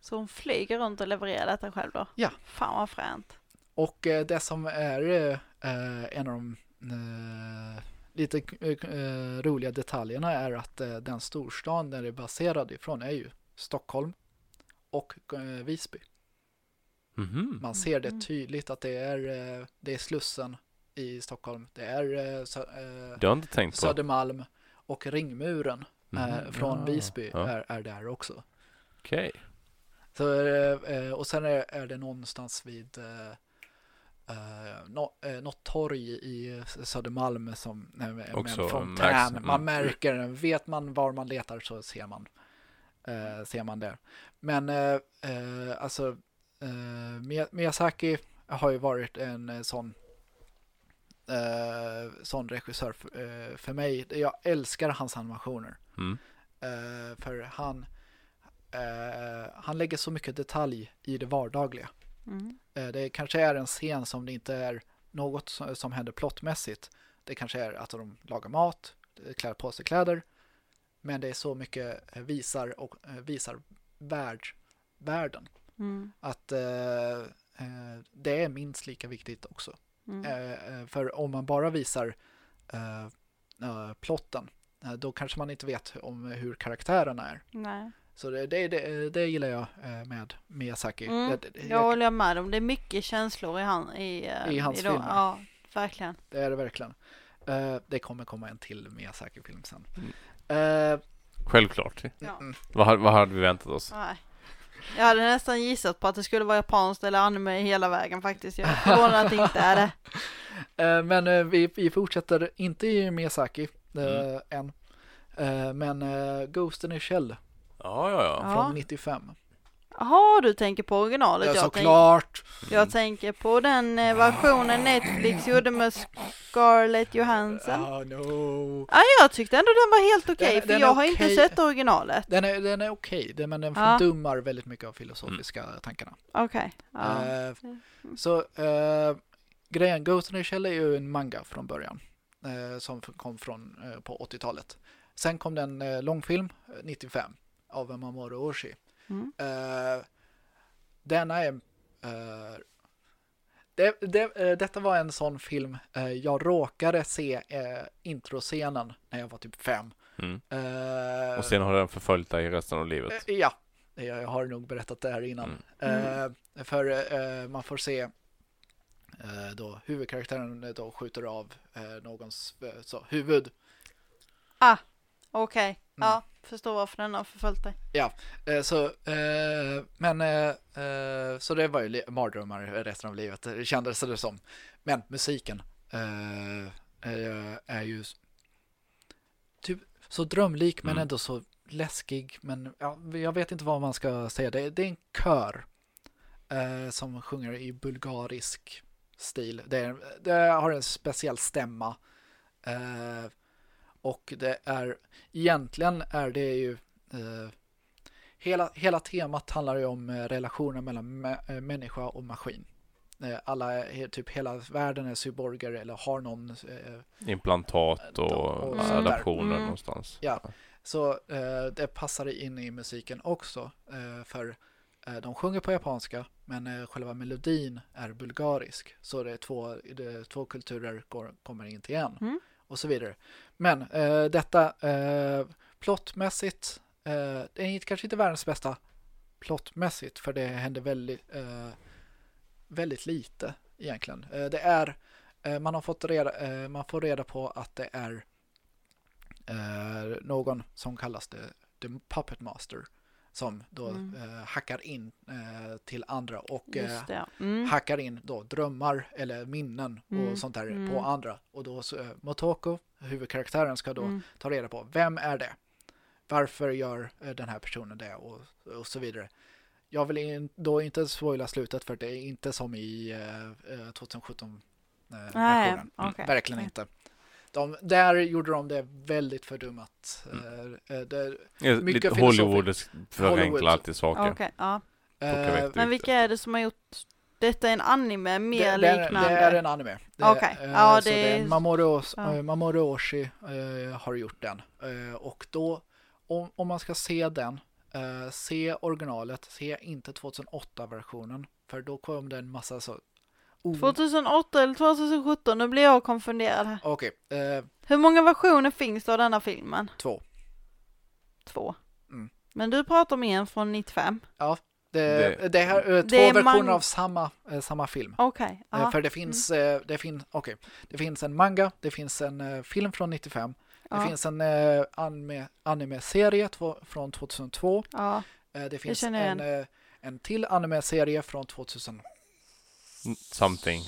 Så hon flyger runt och levererar detta själv då? Ja. Fan vad fränt. Och eh, det som är eh, en av de eh, lite eh, roliga detaljerna är att eh, den storstan där det är baserad ifrån är ju Stockholm och eh, Visby. Mhm. Man ser det Mhm. tydligt att det är, eh, det är Slussen i Stockholm. Det är eh, Sö- eh. Södermalm och ringmuren eh, Mhm. från Ja. Visby Ja. är, är där också. Okej. Så, eh, och sen är, är det någonstans vid eh, något torg i Södermalm som med, Också med fontän. märks, mm. Man märker den. Vet man var man letar så ser man, eh, ser man det. Men alltså Miya- Miyazaki har ju varit en sån sån regissör för, för mig. Jag älskar hans animationer. Mm. För han, han lägger så mycket detalj i det vardagliga. Mm. Eh, det kanske är en scen som det inte är något som, som händer plottmässigt. Det kanske är att de lagar mat, eh, klär på sig kläder. Men det är så mycket eh, visar och visar värld, världen. Mm. Att eh, det är minst lika viktigt också. Mm. Eh, för om man bara visar eh, plotten, då kanske man inte vet om hur karaktärerna är. Nej. Så det, det, det, det gillar jag eh, med Miyazaki. Mm, Det- det- Jag håller med om det är mycket känslor i, han, i, eh, I hans dem. filmer. Ja, verkligen. Det är det verkligen. Eh, det kommer komma en till Miyazaki-film sen. Mm. Eh, Självklart. Ja. mm, Vad, vad hade vi väntat oss? Nej. Jag hade nästan gissat på att det skulle vara japanskt eller anime hela vägen faktiskt. Jag är förvånad att det inte är det. men vi, vi fortsätter inte i Miyazaki Mm. än. Men Ghost in a Shell Ja, ja, ja. Från 95. Jaha, du tänker på originalet. Ja, jag, såklart! tänk, jag tänker på den eh, versionen Netflix gjorde med Scarlett Johansson. Ah, no. Ja, jag tyckte ändå den var helt okej, Den- för den jag har okej. inte sett originalet. Den är, den är okej, det- men den Ja. fördummar väldigt mycket av filosofiska tankarna. Okej. Ja. Eh, så eh, grejen, Ghost in the Shell är ju en manga från början. Eh, som kom från eh, på 80-talet. Sen kom det en eh, långfilm, eh, 95, av Mamoru Oshii. Mm. Eh, denna är... eh, det, det, eh, detta var en sån film jag råkade se introscenen när jag var typ fem. Mm. Och sen har den förföljt dig resten av livet. Ja, jag har nog berättat det här innan. Mm. Eh, för man får se då huvudkaraktären då skjuter av någons så, huvud. Okej, Mm. ja, förstår varför den har förföljt dig. Eh, så, eh, men eh, så det var ju mardrömmar resten av livet, det kändes det som. Men musiken är ju typ så drömlik men Mm. ändå så läskig. Men ja, jag vet inte vad man ska säga. Det, det är en kör eh, som sjunger i bulgarisk stil. Det, är, det har en speciell stämma. Och det är egentligen är det ju eh, hela, hela temat handlar ju om eh, relationen mellan mä- eh, människa och maskin. Eh, alla, typ hela världen är cyborger eller har någon eh, Implantat och Och där. adaptioner Mm. någonstans. Ja. Så eh, det passar in i musiken också. Eh, för de sjunger på japanska men själva melodin är bulgarisk. Så det är två, det är två kulturer går, kommer in till en. Mm. Och så vidare. Men eh, detta eh, plottmässigt, eh, det är kanske inte världens bästa plottmässigt för det händer väldigt, eh, väldigt lite egentligen. Eh, det är, eh, man har fått reda, eh, man får reda på att det är eh, någon som kallas det The Puppet Master som då Mm. eh, hackar in eh, till andra och eh. Mm. hackar in då drömmar eller minnen Mm, och sånt där mm. på andra. Och då så, eh, Motoko, huvudkaraktären, ska då Mm. ta reda på vem är det? Varför gör eh, den här personen det? Och, och så vidare. Jag vill in, då inte spoila slutet för det är inte som i eh, eh, 2017 eh, versionen. okej. Verkligen inte. De, där gjorde de det väldigt fördummat. Mm. Eh, eh, det, Ja, Mycket Lite. Hollywood förenklar Hollywood. alltid saker. Okej, ja. vet Men vilka är det som har gjort detta är en anime mer det, liknande? det är en anime. Okej. eh, Ja, så det det är Mamoru, ja. Mamoru Oshii eh, har gjort den. Och då, om, om man ska se den, se originalet, se inte 2008-versionen. För då kom det en massa så... Oh, 2008 eller 2017, nu blir jag konfunderad här. Okej, eh, Hur många versioner finns det av denna filmen? två. Två. Mm. Men du pratar om en från 95. Det, det, Det- här, eh, två Det är versioner mang- av samma, eh, samma film. Okej, Eh, ja. För det finns, eh, det, fin, okay. det finns en manga, det finns en eh, film från 95, det ja. finns en eh, anime, anime-serie två- från 2002, ja. eh, det finns känner jag en, eh, en till anime-serie från 2000. Something.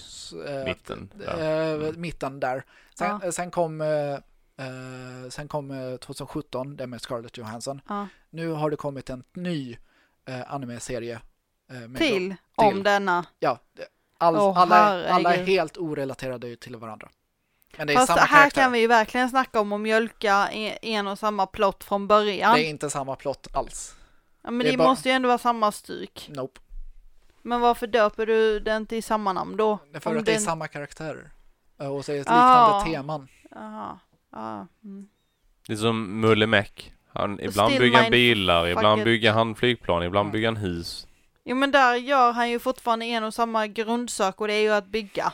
eh, Mitten, ja. eh, Mm. Mitten där. Sen, Ja. eh, sen kom, eh, eh, sen kom eh, 2017, det med Scarlett Johansson. ja. Nu har det kommit en ny eh, anime-serie. eh, med Till, om denna. Ja, all, Åh, alla, är- alla är helt orelaterade till varandra. Men det är Fast samma här karaktär. kan vi ju verkligen snacka om att mjölka en och samma plott från början. Det är inte samma plott alls. Ja, men Det det, bara- måste ju ändå vara samma stuk. Nope. Men varför döper du den till samma namn då? Det är för Om att det är den- samma karaktärer. Eh, Och så är det ett Ah. liknande teman. Jaha. Ja. Mm. Det är som Mulle Meck. Han, ibland Still bygger han bilar, ibland fucket. bygger han flygplan, ibland Mm. bygger han hus. Jo men där gör han ju fortfarande en och samma grundsak och det är ju att bygga.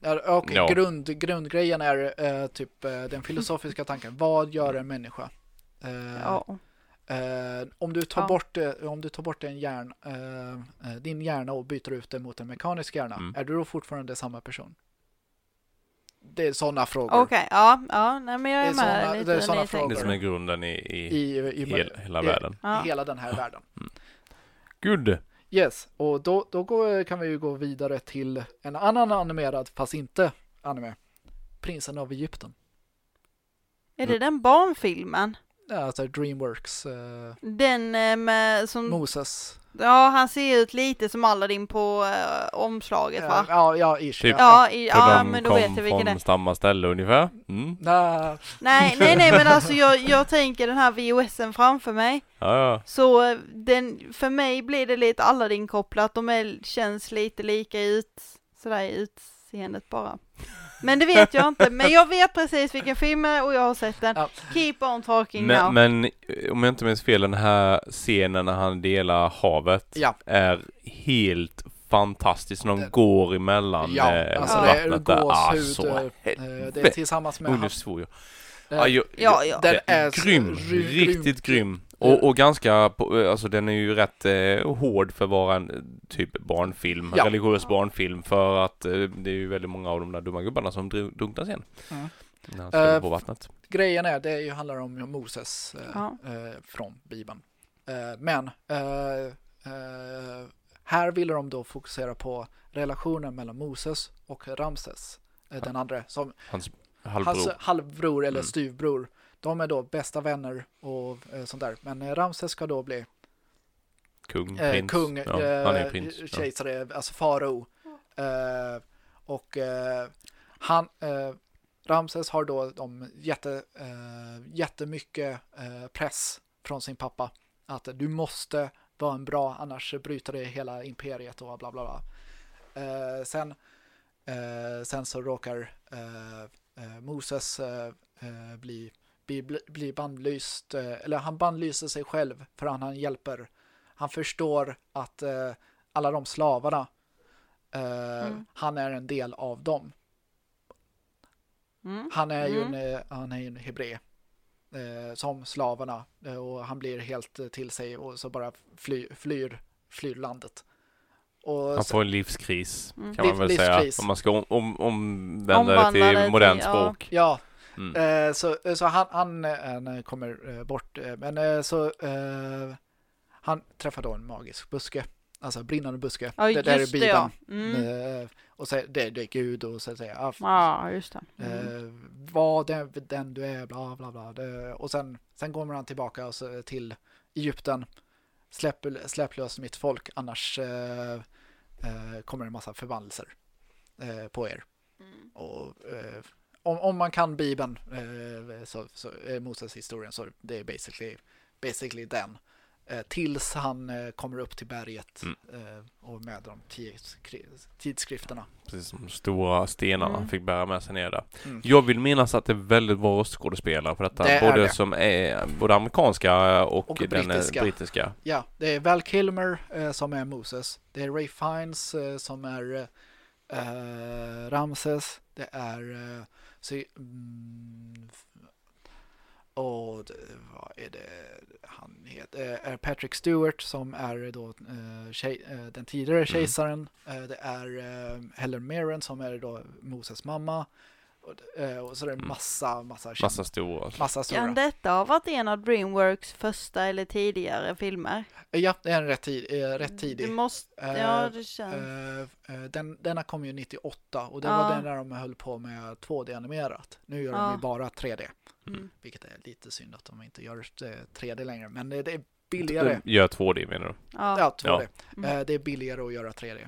Ja, Och Ja. grund, grundgrejen är eh, typ eh, den filosofiska tanken. Vad gör en människa? Eh, Ja. Eh, om, du tar Ja. bort, eh, om du tar bort en hjärn, eh, eh, din hjärna och byter ut den mot en mekanisk hjärna, Mm. är du då fortfarande samma person? Det är sådana frågor. Okej, ja, ja, nej men jag är, Det är med såna- lite det är jag tänker. Det frågor. som är grunden i, i, I, i, hel, hela i- världen. Ja. i hela den här världen. Good! Yes, och då, då går, kan vi ju gå vidare till en annan animerad, fast inte anime. Prinsen av Egypten. Är det den barnfilmen? Ja, Alltså Dreamworks eh, Den eh, med som, Moses. ja han ser ut lite som Aladdin på eh, omslaget Ja, va? ja, ja, ish. Typ. Ja, i, För ja de men då kom vet jag vilken det från är. samma ställe ungefär. Mm. Nej, Nej, nej, nej men alltså jag, jag tänker den här VOSen framför mig. Ja, ja. Så eh, den, för mig blir det lite Aladdin-kopplat. De är, känns lite lika ut, sådär i utseendet bara. Men det vet jag inte. Men jag vet precis vilken film det är och jag har sett den. Ja. Keep on talking now. Men, men eh, om jag inte minns fel, den här scenen när han delar havet ja. är helt fantastisk. När de Den- går emellan Ja, eh, alltså det vattnet där. Alltså, eh, det är tillsammans med Oj, nu svor jag. eh, Ja, jag, Ja, ja. Den den är grym. ry- Riktigt grym. Och, och ganska, alltså den är ju rätt eh, hård för att vara en typ barnfilm, Ja. religiös barnfilm för att eh, det är ju väldigt många av de där dumma gubbarna som dru- drunknar sen. Mm. När han ska Eh, på vattnet. grejen är, det är ju, handlar om Moses eh, Ja. eh, från Bibeln. Eh, men här ville de då fokusera på relationen mellan Moses och Ramses, eh, den andra, som Hans halvbror. hans halvbror eller Mm. styvbror. De är då bästa vänner och eh, sånt där. Men eh, Ramses ska då bli kung, eh, prins. kung, ja, eh, prins. Ja. kejsare, alltså farao. Eh, och eh, han, Ramses har då de jätte, eh, jättemycket press från sin pappa. Att du måste vara en bra, annars bryter det hela imperiet och bla bla bla. Sen, sen så råkar Moses bli, bli, bli bannlyst, eh, eller han bannlyser sig själv för att han hjälper. Han förstår att eh, alla de slavarna, eh, Mm. han är en del av dem. Mm. Han är ju Mm. en, eh, han är en hebré. Eh, som slavarna. Eh, och han blir helt till sig och så bara fly, flyr, flyr landet. Och Han får en livskris Mm. kan man väl Liv- säga. livskris. Om man ska om, om, omvända det till modernt ja. språk. Ja, Mm. eh, så, så han, han, eh, han kommer eh, bort. eh, Men eh, så eh, han träffar då en magisk buske. Alltså brinnande buske. Ja, det där är det ja. Bibeln. Mm. Eh, och så, det, det är Gud och så säger jag, Ja, just det. Mm. Eh, vad den, den du är, bla bla bla. Och sen, sen kommer han tillbaka till Egypten. Släpp, släpp lös mitt folk, annars eh, eh, kommer det en massa förbannelser eh, på er. Mm. Och, eh, om, om man kan Bibeln, eh, så, så är Moses historien, så det är basically, basically den. Eh, tills han eh, kommer upp till berget Mm. eh, och med de tidskri- tidsskrifterna. Precis som stora stenarna Mm. han fick bära med sig ner där. Mm. Jag vill minnas att det är väldigt bra röstskådespelare på detta. Det är både det. som är både amerikanska och, Och den brittiska. brittiska. brittiska. Ja, det är Val Kilmer eh, som är Moses. Det är Ray Fiennes eh, som är eh, Ramses. Det är så, mm, och vad är det han heter? Eh, är Patrick Stewart som är då eh, tjej, eh, den tidigare kejsaren. Eh, det är Helen Mirren som är då Moses mamma. Och, eh, och så är det Mm. massa, massa, Massa stora. massa stora. Kan detta ha varit en av Dreamworks första eller tidigare filmer? Ja, det är en rätt, tid, eh, rätt tidig. Det måste, Eh, ja det känns. Eh, eh, den, denna kom ju 98 och det Ja. var den där de höll på med 2D-animerat. Nu gör de Ja. ju bara 3D, Mm. vilket är lite synd att de inte gör eh, 3D längre. Men det, är billigare. Gör 2D menar du? Ja. Ja, 2D. Mm. Eh, det är billigare att göra 3D.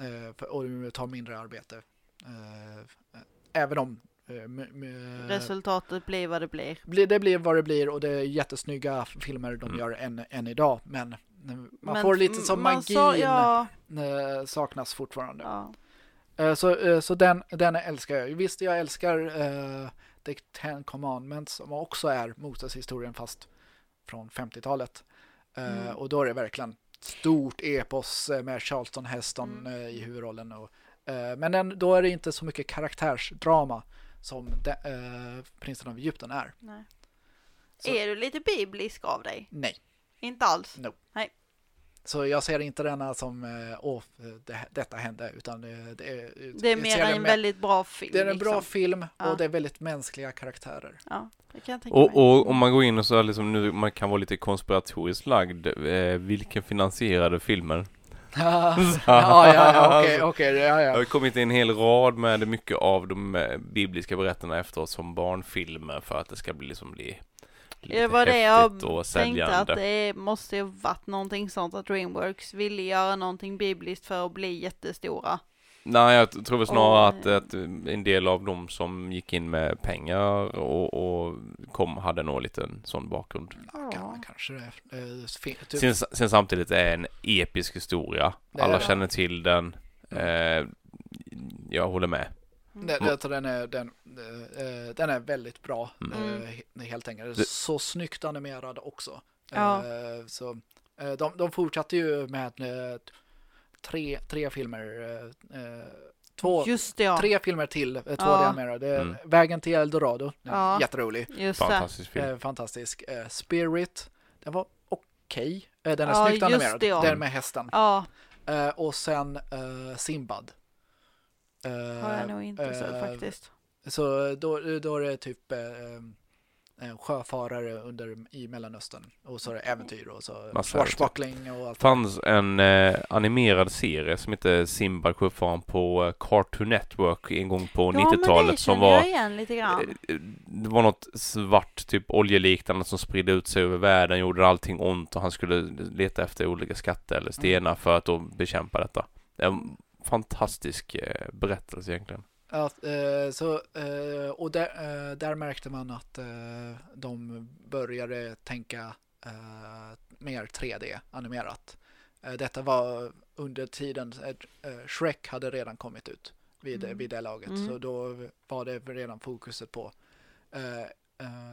Eh, för, och det tar mindre arbete. Eh, även om eh, Resultatet blir vad det blir. det blir vad det blir och det är jättesnygga filmer de Mm. gör än, än idag. Men man Men får lite som magin sa- ja, eh, saknas fortfarande. ja. Eh, Så, eh, så den, den älskar jag. Visst, jag älskar uh, The Ten Commandments som också är Moses-historien fast från 50-talet. Eh, Mm. Och då är det verkligen stort epos eh, med Charlton Heston Mm. eh, i huvudrollen. Och, eh, men den, då är det inte så mycket karaktärsdrama som de, uh, Prinsen av Egypten är. Nej. Så- Är du lite biblisk av dig? Nej. Inte alls? Så jag ser inte denna som eh, åh, det, detta hände utan det, det är... Det är mer en med- väldigt bra film. Det är en bra liksom. film Ja. och det är väldigt mänskliga karaktärer. Ja, det kan jag tänka Och, mig. och om man går in och så liksom nu, man kan vara lite konspiratoriskt lagd, eh, vilken finansierade filmer? Ja, ja, ja, okej, okej, ja, Det ja. har kommit en hel rad med mycket av de eh, bibliska berättelserna efteråt som barnfilmer för att det ska bli liksom bli lite Det var det jag tänkte att det måste ju varit någonting sånt att Dreamworks ville göra någonting bibliskt för att bli jättestora. Nej, jag tror väl snarare Och, att, eh, att en del av dem som gick in med pengar och, och kom hade nog lite en sån bakgrund. Ja, kan, Ja. kanske det. Eh, typ, Sen, sen samtidigt är det en episk historia. Alla det. känner till den. Mm. Eh, jag håller med. det, det, den, är, den, eh, den är väldigt bra, Mm. eh, he- helt enkelt. Det- Så snyggt animerad också. Ja. Eh, så, eh, de, de fortsatte ju med eh, tre, tre filmer. eh, eh, Två, Just det, ja. tre filmer till, eh, två Ja. animerade. Mm. Vägen till Eldorado, är Ja. jätterolig. Just det. Fantastisk film. Eh, fantastisk. Eh, Spirit, den var okej. Eh, den är Ja, snyggt animerad. det, ja. Den med hästen. Ja, Eh, och sen eh, Simbad. Eh, har jag nog inte sett faktiskt. Så då, då är det typ eh, sjöfarare under, i Mellanöstern. Och så är det äventyr och så swashbuckling och allt. fanns en eh, animerad serie som heter Simba sjöfararen på eh, Cartoon Network en gång på Ja, men det 90-talet som var igen lite grann. eh, det var något svart, typ oljeliknande som spridde ut sig över världen, gjorde allting ont och han skulle leta efter olika skatter eller stenar för att då bekämpa detta. Det en fantastisk eh, berättelse egentligen. Att, eh, så, eh, och där, eh, där märkte man att eh, de började tänka eh, mer 3D-animerat. Eh, detta var under tiden Shrek hade redan kommit ut vid, Mm. vid det laget. Mm. Så då var det redan fokuset på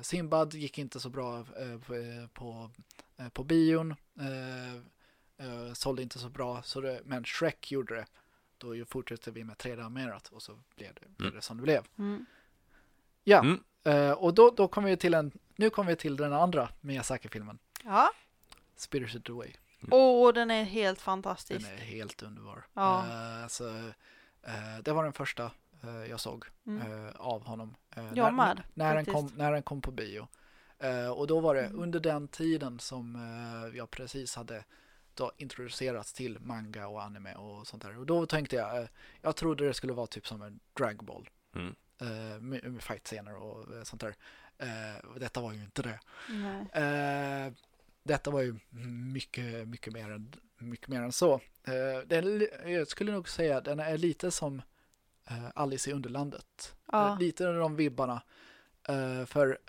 Simbad gick inte så bra på, på, på bion. Sålde inte så bra, så det, men Shrek gjorde det. Då ju fortsatte vi med 3D-animerat och så blev det, blev Mm. det som det blev. Mm. Ja, Mm. eh, och då, då kommer vi till en, nu kommer vi till den andra Miyazaki-filmen, Ja, Spirited Away. åh den är helt Den fantastisk. är helt underbar. Ja. Eh, alltså, eh, det var den första eh, jag såg Mm. av honom. Jag när, med, när, den kom, när den kom på bio. Och då var det Mm. under den tiden som jag precis hade introducerats till manga och anime och sånt där. Och då tänkte jag, eh, jag trodde det skulle vara typ som en Dragon Ball. Mm. Eh, med, med fight-scener och eh, sånt där. Detta var ju inte det. Nej. Eh, detta var ju mycket, mycket mer än, mycket mer än så. Li- jag skulle nog säga att den är lite som Alice i Underlandet. Ja. Lite de vibbarna. För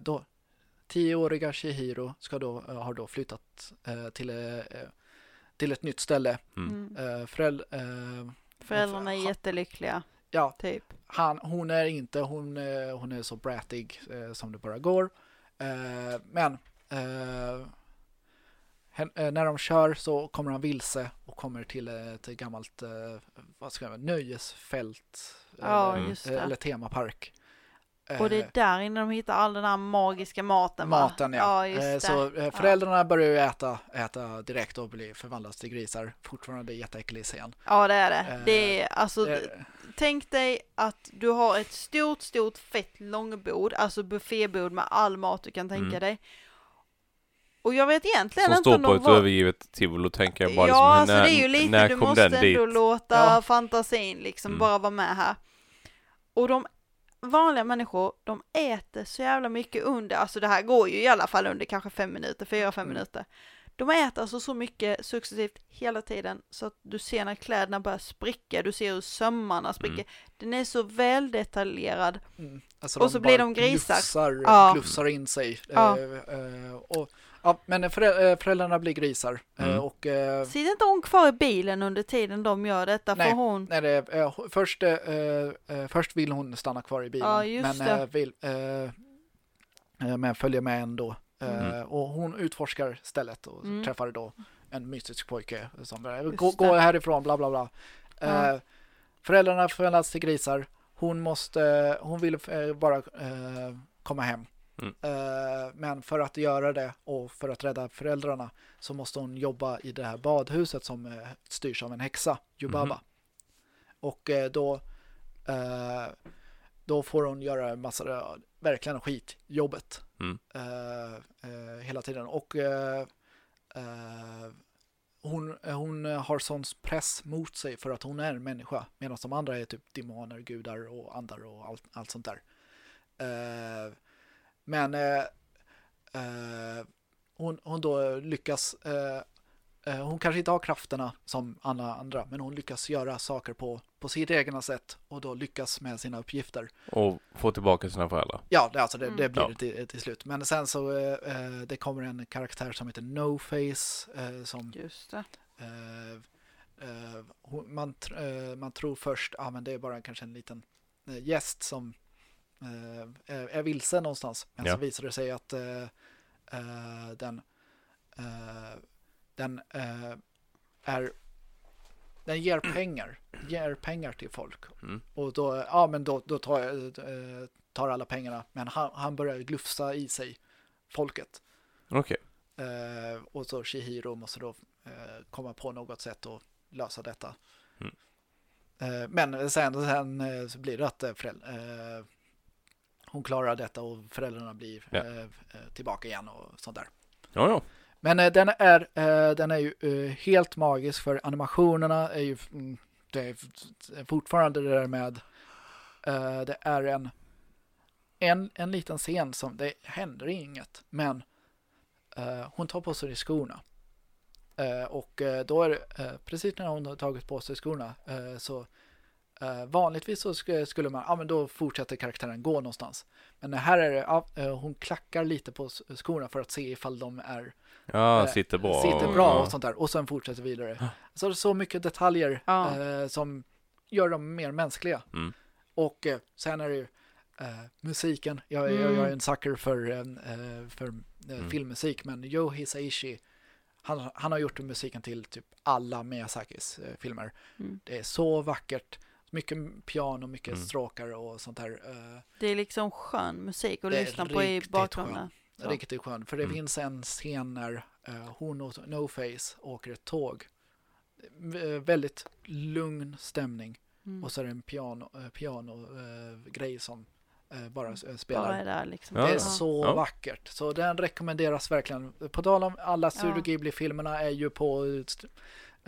då, tioåriga Chihiro ska då, eh, har då flyttat eh, till, eh, till ett nytt ställe. Mm. Mm. Eh, föräld, eh, Föräldrarna är jättelyckliga, ja, typ. han, hon är inte, hon, eh, hon är så brattig eh, som det bara går. Eh, men eh, hen, eh, när de kör så kommer han vilse och kommer till ett gammalt eh, vad ska jag säga, nöjesfält Ja, eller, eh, eller temapark. Och det Eh, är där inne de hittar all den här magiska maten va? Maten ja. Ja, just Eh, det. Så eh, föräldrarna börjar ju äta, äta direkt och blir förvandlas till grisar. Fortfarande jätteäcklig scen. Ja, det är det. Eh, Det är alltså, Eh, tänk dig att du har ett stort, stort fett långbord, alltså buffébord med all mat du kan tänka Mm. dig. Och jag vet egentligen Som inte står om på de ett var... övergivet tivoli och tänker jag bara ja, liksom, alltså när, det är ju lite, när du måste ändå dit? låta Ja. fantasin liksom Mm. bara vara med här. Och de vanliga människor, de äter så jävla mycket under, alltså det här går ju i alla fall under kanske fem minuter, fyra, fem Mm. minuter. De äter alltså så mycket successivt hela tiden så att du ser när kläderna börjar spricka, du ser hur sömmarna spricker. Mm. Den är så väl detaljerad. Mm. Alltså Och så blir de grisar. Glufsar, Ja. glufsar in sig. Ja. Eh, eh, och, ja, men förä- eh, föräldrarna blir grisar. eh, Mm. Och eh, Sitter inte hon kvar i bilen under tiden de gör detta? Nej. För hon... nej, det, eh, först, eh, eh, först vill hon stanna kvar i bilen. Ja, just men det. eh, vill, men följer med ändå. Eh, Mm. Och hon utforskar stället och Mm. träffar då en mystisk pojke som Just gå, härifrån, bla bla bla. Ja. Eh, föräldrarna förvandlas till grisar. Hon måste, hon vill eh, bara eh, komma hem. Mm. Eh, men för att göra det och för att rädda föräldrarna så måste hon jobba i det här badhuset som eh, styrs av en häxa, Jubaba. Mhm. Och eh, då, då får hon göra en massa, verkligen skitjobbet Mm. hela tiden. Och hon, hon har sån press mot sig för att hon är en människa medan de andra är typ demoner, gudar och andar och allt, allt sånt där. Men eh, eh, hon, hon då lyckas eh, eh, hon kanske inte har krafterna som alla andra men hon lyckas göra saker på, på sitt egna sätt och då lyckas med sina uppgifter. Och få tillbaka sina föräldrar. Ja, det, alltså det, Mm. det blir Ja. det till, till slut. Men sen så eh, det kommer en karaktär som heter No Face eh, som Just det. eh, man, man tror först att ah, men det är bara kanske en liten gäst som eh, är, är vilse någonstans. Men Ja. så visar det sig att eh, eh, den, eh, den eh, är den ger pengar, ger pengar till folk. Mm. Och då, ja men då, då tar, jag, eh, tar alla pengarna. Men han, han börjar glufsa i sig folket. Okej. Eh, och så Shihiro måste då eh, komma på något sätt att lösa detta. Mm. Eh, men sen, sen eh, så blir det att eh, föräld- eh, hon klarar detta och föräldrarna blir Ja. eh, eh, tillbaka igen och sånt där. Ja, ja. Men eh, den, är, den är ju helt magisk för animationerna är ju mm, det är fortfarande det där med det är en, en en liten scen som det händer inget men hon tar på sig skorna och då är det precis när hon har tagit på sig skorna så eh, vanligtvis så sk- skulle man, ja men då fortsätter karaktären gå någonstans. Men här är det, ja, eh, hon klackar lite på skorna för att se ifall de är Ja, Eh, sitter bra. sitter bra Ja. och sånt där och sen fortsätter vidare. Så det är så mycket detaljer Ja. eh, som gör dem mer mänskliga. Mm. Och sen är det ju musiken. Jag, jag, Mm. jag är en sucker för, för Mm. filmmusik men Joe Hisaishi han, han har gjort musiken till typ alla Miyazakis filmer. Mm. Det är så vackert. Mycket piano, mycket Mm. stråkar och sånt där. Eh, Det är liksom skön musik att lyssna på i bakgrunden. Ja. Riktigt skön. För det Mm. finns en scen när eh, hon och No Face åker ett tåg. V- väldigt lugn stämning. Mm. Och så är det en piano, eh, piano eh, grej som eh, bara eh, spelar. Bara är där liksom. Det är ja. så Ja. vackert. Så den rekommenderas verkligen. På tal om alla Studio Ja. Ghibli-filmerna är ju på eh,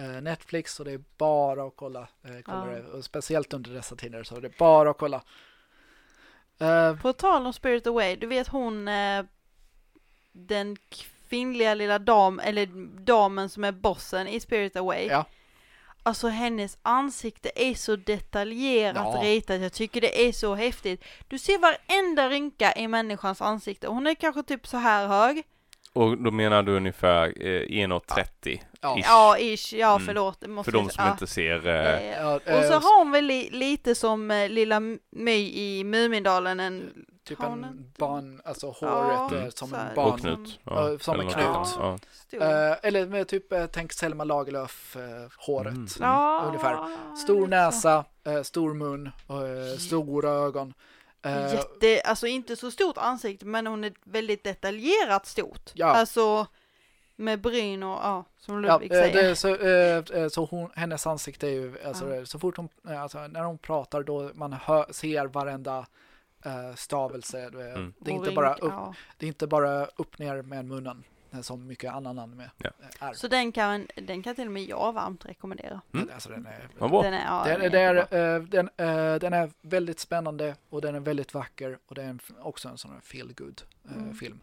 Netflix och det är bara att kolla. Eh, kolla Ja. det. Speciellt under dessa tider så det är bara att kolla. Eh, På tal om Spirit Away, du vet hon eh, den kvinnliga lilla dam, eller damen som är bossen i Spirit Away. Ja. Alltså hennes ansikte är så detaljerat Ja. ritat, jag tycker det är så häftigt. Du ser varenda rynka i människans ansikte, hon är kanske typ så här hög. Och då menar du ungefär eh, 1,30 Ja. ish. Ja, ish, ja Mm. förlåt. det Måste För de som ja. inte ser. Eh, Eh, ja, Och eh, så har hon väl li, lite som eh, lilla My i Mumindalen, en Typ Har hon en inte- barn, alltså Ja, håret Mm. som så en barn. och Knut. Ja, som en Knut. Ja. Eh, eller med typ, eh, tänk Selma Lagerlöf eh, håret. Mm. ja, ungefär. Stor näsa, eh, stor mun, eh, stora ögon. Eh, Jätte, alltså inte så stort ansikte men hon är väldigt detaljerat stort. Ja. Alltså med bryn och ja, som ja, Ludvig eh, säger. det, så, eh, så hon, hennes ansikte är ju, alltså, Ja. så fort hon, alltså, när hon pratar då man hör, ser varenda stavelse. Mm. Det, är inte bara upp, ja. det är inte bara upp ner med munnen som mycket annan anime Ja. eh, är. Så den kan, den kan till och med jag varmt rekommendera. Mm. Alltså, den är Vad bra. Den är, ja, Den, den det är är, jättebra. eh, den, eh, den är väldigt spännande och den är väldigt vacker och det är också en sån här feel good eh, Mm. film.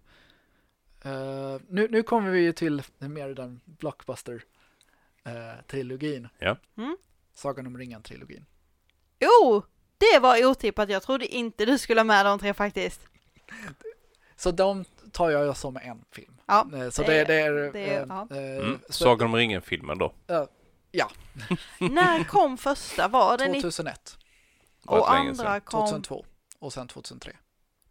Eh, nu, nu kommer vi ju till mer den blockbuster-trilogin. Ja. Mm. Sagan om ringen-trilogin. Oh, det var otippat. Jag trodde inte du skulle ha med de tre faktiskt. Så de tar jag som en film. Ja, Eh, så det- det, det är... det är- eh, ja. eh, Mm. så- Sagan om ringen-filmen då? När kom första? Var det 2001, Var Och andra kom... 2002 och sen 2003.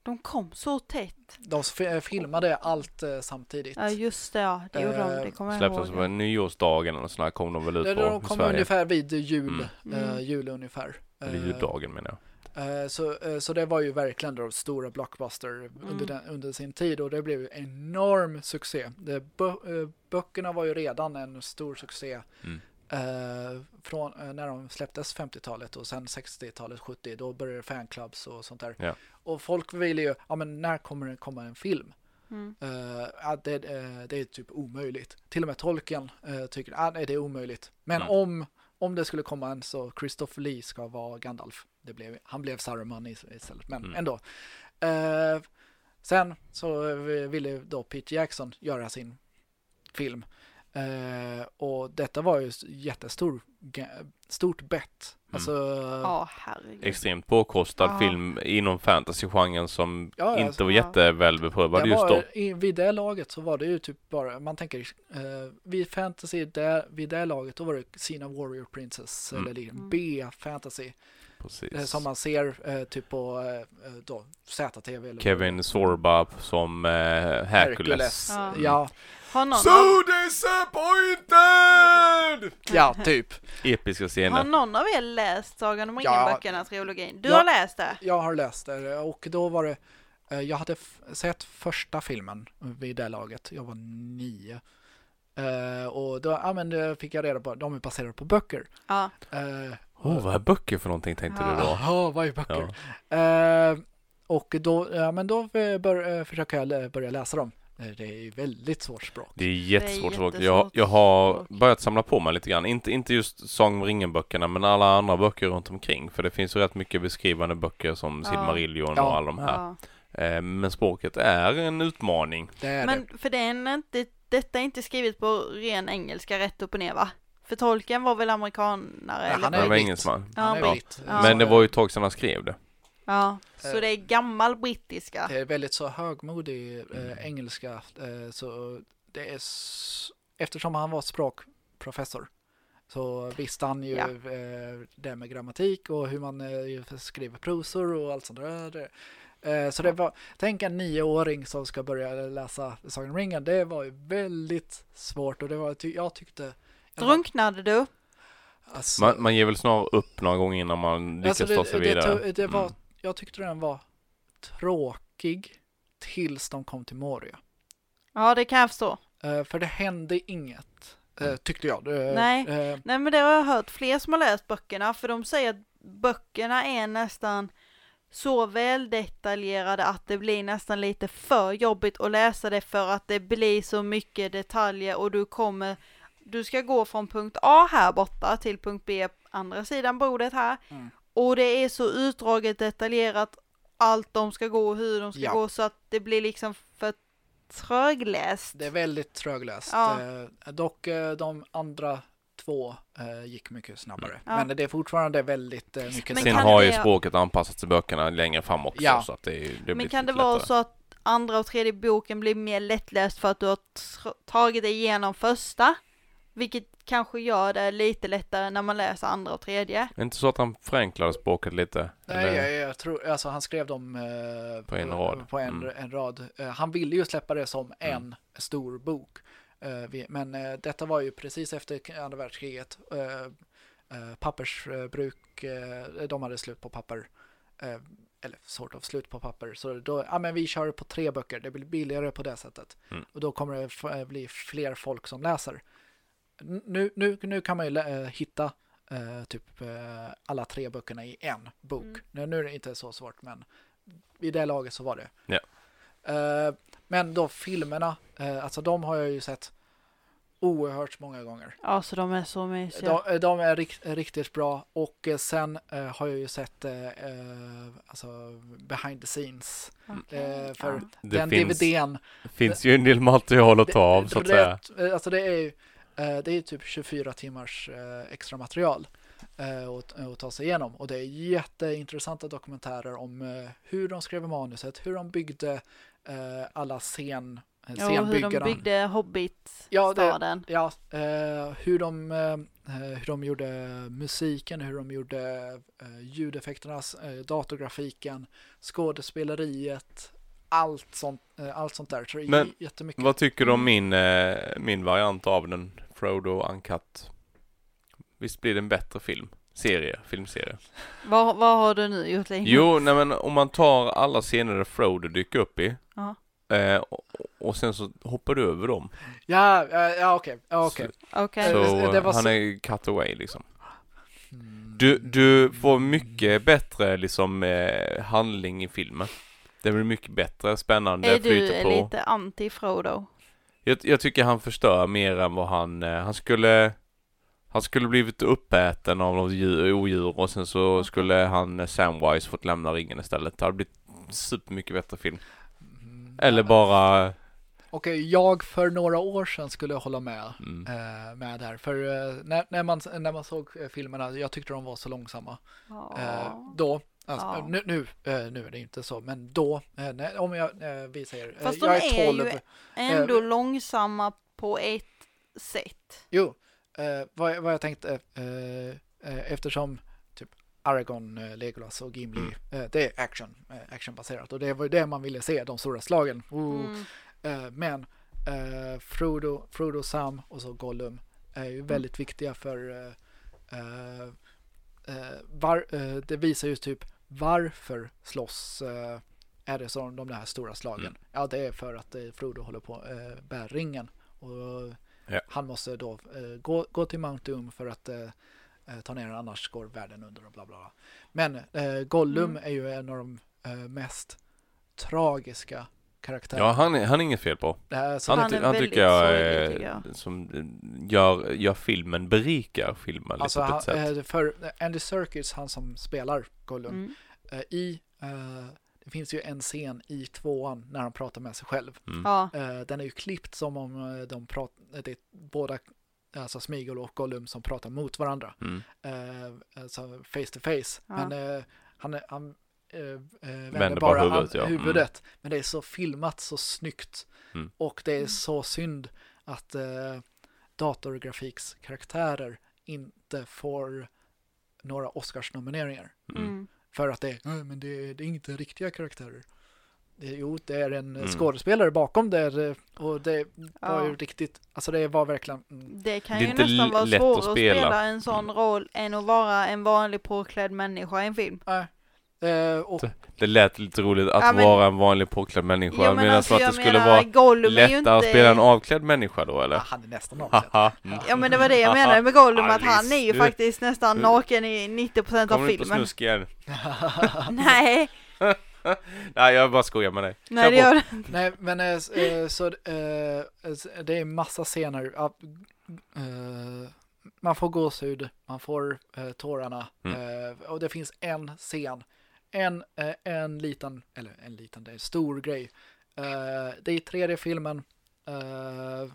De kom så tätt. De filmade allt eh, samtidigt. Ja just det, ja. Det gjorde de. Eh, Det kommer jag Släpptes ihåg. på nyårsdagen eller sådär kom de väl ut Det, på de kom Sverige. ungefär vid jul, Mm. eh, Mm. jul ungefär. Eller Eh, juldagen menar jag. Eh, Så, eh, så det var ju verkligen då stora blockbuster Mm. under, den, under sin tid och det blev enorm succé. Det, bö, eh, böckerna var ju redan en stor succé Mm. eh, från när de släpptes 50-talet och sen 60-talet, 70, då började fanclubs och sånt där. Ja. Och folk ville ju, ja men när kommer det komma en film? Mm. Ja, det, det är typ omöjligt. Till och med tolken uh, tycker att nej, det är omöjligt. Men Mm. om, om det skulle komma en så Christopher Lee ska vara Gandalf. Det blev, han blev Saruman is- istället, men Mm. ändå. Eh, sen så eh, ville då Peter Jackson göra sin film. Eh, och detta var ju s- jättestor, ga- stort bett. Mm. Alltså, herregud. Extremt påkostad Ja. film inom fantasygenren som Ja, inte alltså, var ja. jätteväl beprövad just då. i, vid det laget så var det ju typ bara, man tänker, eh, vid fantasy, där, vid det laget då var det Sina Warrior Princess, Mm. eller liksom Mm. B-fantasy, eh, Precis. som man ser eh, typ på eh, då, ZTV. Eller Kevin Sorba som eh, Hercules. Hercules. Ja. Ja, Har någon, So av, disappointed! ja, typ. Episka har scener. någon av er läst Sagan om Ja. ringen-böckerna, trilogin? Du Ja. har läst det? Jag har läst det och då var det, eh, jag hade sett första filmen vid det laget, jag var nio. Eh, och då ja, men fick jag reda på, de är baserade på böcker. Ja. Eh, Åh, vad är böcker för någonting tänkte Ja. du då? Jaha, vad är böcker? Ja. Eh, och då, ja, men då bör, eh, försöker jag börja läsa dem. Eh, Det är väldigt svårt språk. Det är jättesvårt. språk. Jag, jättesvårt jag har språk. börjat samla på mig lite grann. Inte, inte just Sagan om ringen-böckerna, men alla andra böcker runt omkring. För det finns ju rätt mycket beskrivande böcker som Ja. Silmarillion Ja. och alla de här. ja. Eh, Men språket är en utmaning. Det är det. Men för det är inte, detta är inte skrivet på ren engelska rätt upp och ner va? För tolken var väl amerikanare? Ja, eller? han är Han var britt. engelsman. Ja, Han är britt. Ja. Men det var ju ett tag sedan han skrev det. Ja, så Eh. det är gammal brittiska. Det är väldigt så högmodig eh, engelska. Eh, så det är s- eftersom han var språkprofessor så visste han ju Ja. eh, det med grammatik och hur man eh, skriver prosor och allt sånt där. Eh, så det var, tänk en nioåring som ska börja läsa Sagan om ringen. Det var ju väldigt svårt och det var, ty- jag tyckte Drunknade du? Alltså, Man, man ger väl snarare upp några gånger innan man lyckas alltså ta sig vidare. Det, det var, Mm. Jag tyckte den var tråkig tills de kom till Moria. Ja, det kan jag förstå. Eh, för det hände inget, eh, tyckte jag. Det, Nej. eh, Nej men det har jag hört fler som har läst böckerna för de säger att böckerna är nästan så väldetaljerade att det blir nästan lite för jobbigt att läsa det för att det blir så mycket detaljer och du kommer du ska gå från punkt A här borta till punkt B andra sidan bordet här Mm. och det är så utdraget detaljerat allt de ska gå och hur de ska Ja. gå så att det blir liksom för trögläst. det är väldigt trögläst. Ja. Eh, dock eh, de andra två eh, gick mycket snabbare. Ja. Men det är fortfarande väldigt eh, mycket Men Sen kan har ju språket anpassats till böckerna längre fram också. Ja. Så att det, är- det Men kan det vara så att andra och tredje boken blir mer lättläst för att du har tagit dig igenom första? Vilket kanske gör det lite lättare när man läser andra och tredje. Är det inte så att han förenklade språket lite? Nej, Eller- jag, jag tror, alltså han skrev dem eh, På en rad. På en, Mm. en rad. Eh, han ville ju släppa det som en stor bok. Eh, vi- men eh, detta var ju precis efter andra världskriget. Uh, uh, pappersbruk, eh, de hade slut på papper. Eh, eller sort of slut på papper. Så då, ja men vi kör på tre böcker, det blir billigare på det sättet. Mm. Och då kommer det eh, bli fler folk som läser. Nu, nu, nu kan man ju lä- eh, hitta eh, typ eh, alla tre böckerna i en bok. Mm. Nu, nu är det inte så svårt men i det laget så var det. Ja. Eh, men då filmerna, eh, alltså de har jag ju sett oerhört många gånger. Alltså de är så mysiga. De, de är rikt, riktigt bra och eh, sen eh, har jag ju sett eh, eh, alltså behind the scenes. Okej, eh, för ja. Det den finns, DVDn. finns ju en del material att ta av så att säga. eh, Alltså det är ju eh, det är typ 24 timmars eh, extra material eh, att, ta sig igenom och det är jätteintressanta dokumentärer om eh, hur de skrev manuset, hur de byggde eh, alla scen, eh, Ja, hur de byggde Ja, det- Hobbit-staden. Ja, eh, hur, de, eh, hur de gjorde musiken, hur de gjorde eh, ljudeffekterna, eh, datorgrafiken, skådespeleriet, allt sånt, eh, allt sånt där. Så det Men jättemycket. Vad tycker du om Mm. min, eh, min variant av den? Frodo Uncut. Visst blir det en bättre film? Serie, filmserie. Vad, vad har du nu gjort Lina? Jo, nej men om man tar alla scener där Frodo dyker upp i. Ja. Eh, och, och sen så hoppar du över dem. Ja, ja okej. Okej. Så eh, var han så- är cut away liksom. Mm. Du, du får mycket bättre liksom eh, handling i filmen. Det blir mycket bättre, spännande, Är du flyter på. lite anti-Frodo? Jag, jag tycker han förstör mer än vad han, eh, han skulle Han skulle blivit uppäten av något djur, odjur och sen så skulle han eh, Samwise fått lämna ringen istället. Det hade blivit supermycket bättre film. Mm, Eller bara, Okej, jag för några år sedan skulle hålla med. mm, eh, med där. För eh, när, när, man, när man såg eh, filmerna, jag tyckte de var så långsamma. Eh, då, alltså, Ja. nu, nu, eh, nu är det inte så, men då, eh, om jag, eh, vi säger, eh, Fast de jag är är 12. ju Ändå Eh, långsamma på ett sätt. Jo, vad, jag- vad jag tänkte, eftersom typ Aragorn, eh, Legolas och Gimli, Mm. det är action, actionbaserat och det var ju det man ville se, de stora slagen. Mm. Men Frodo, Frodo, Sam och så Gollum är Mm. ju väldigt viktiga för var, det visar ju typ varför slåss eh, är det som de där stora slagen. Mm. Ja, det är för att eh, Frodo håller på eh, bär ringen och Ja. han måste då eh, gå, gå till Mount Doom för att eh, eh, ta ner den, annars går världen under och bla bla bla. Men eh, Gollum Mm. är ju en av de eh, mest tragiska karaktärerna. ja han är, han är inget fel på. Det här, så Han, Han ty, är han väldigt tycker jag, sorglig, eh, tycker jag. som eh, gör, gör filmen, berikar filmen alltså, lite på han, ett sätt. eh, för Andy Serkis, han som spelar Gollum, Mm. eh, i, eh, det finns ju en scen i tvåan när han pratar med sig själv. Mm. Ja, Eh, den är ju klippt som om eh, de pratar, det är båda, alltså Smigol och Gollum som pratar mot varandra. Mm. Eh, alltså face to face. Ja. Men eh, han, han eh, eh, vänder, Vänder bara bara huvudet, ja. Mm. huvudet. Men det är så filmat så snyggt. Mm. Och det är Mm. så synd att eh, datorgrafikskaraktärer inte får några Oscarsnomineringar. Mm. mm. För att det är, "Nej, men det, är- det är inte riktiga karaktärer. Jo, det är en eh, Mm. skådespelare bakom det eh, och det var Ja. ju riktigt, alltså det var verkligen, mm, Det kan Det ju inte nästan vara lätt svårare att att spela. spela en sån roll än att vara en vanlig påklädd människa i en film. nej. Eh, och Det lät lite roligt att Ja, men- vara en vanlig påklädd människa. Ja, men medan alltså, att det jag skulle menar, vara Gollum lättare att inte... spela en avklädd människa då eller? han är nästan. Mm. Ja men det var det jag menade med Gollum, att han är ju Alice, du- faktiskt nästan naken i 90% av Kommer du på filmen. snusk igen? Nej, Nej jag bara skojar med dig. nej det gör det Nej, men eh, så s- det är massa scener. ja, eh, man får gåshud, man får tårarna Mm. och det finns en scen. En, eh, en liten, eller en liten, det är en stor grej. Eh, det är i tredje filmen. Uh,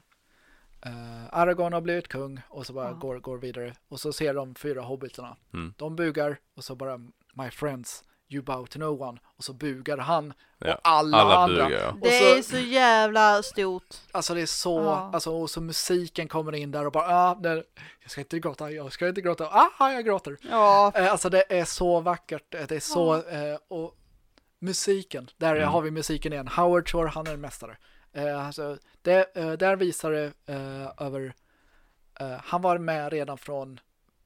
Aragorn har blivit kung och så bara Ja. går, går vidare. Och så ser de fyra hobbitarna. Mm. De bugar och så bara My friends, you bow to no one. Och så bugar han Ja, och alla, Alla andra. bugar ja. Och Det så- är så jävla stort. Alltså det är så, Ja. alltså och så musiken kommer in där och bara, ah, det, jag ska inte gråta, jag ska inte gråta, ah, jag gråter. Ja, Eh, alltså det är så vackert, eh, det är så, eh, och musiken, där Mm. har vi musiken igen. Howard Shore, han är en mästare. Eh, alltså, det, eh, där visar det eh, över, eh, han var med redan från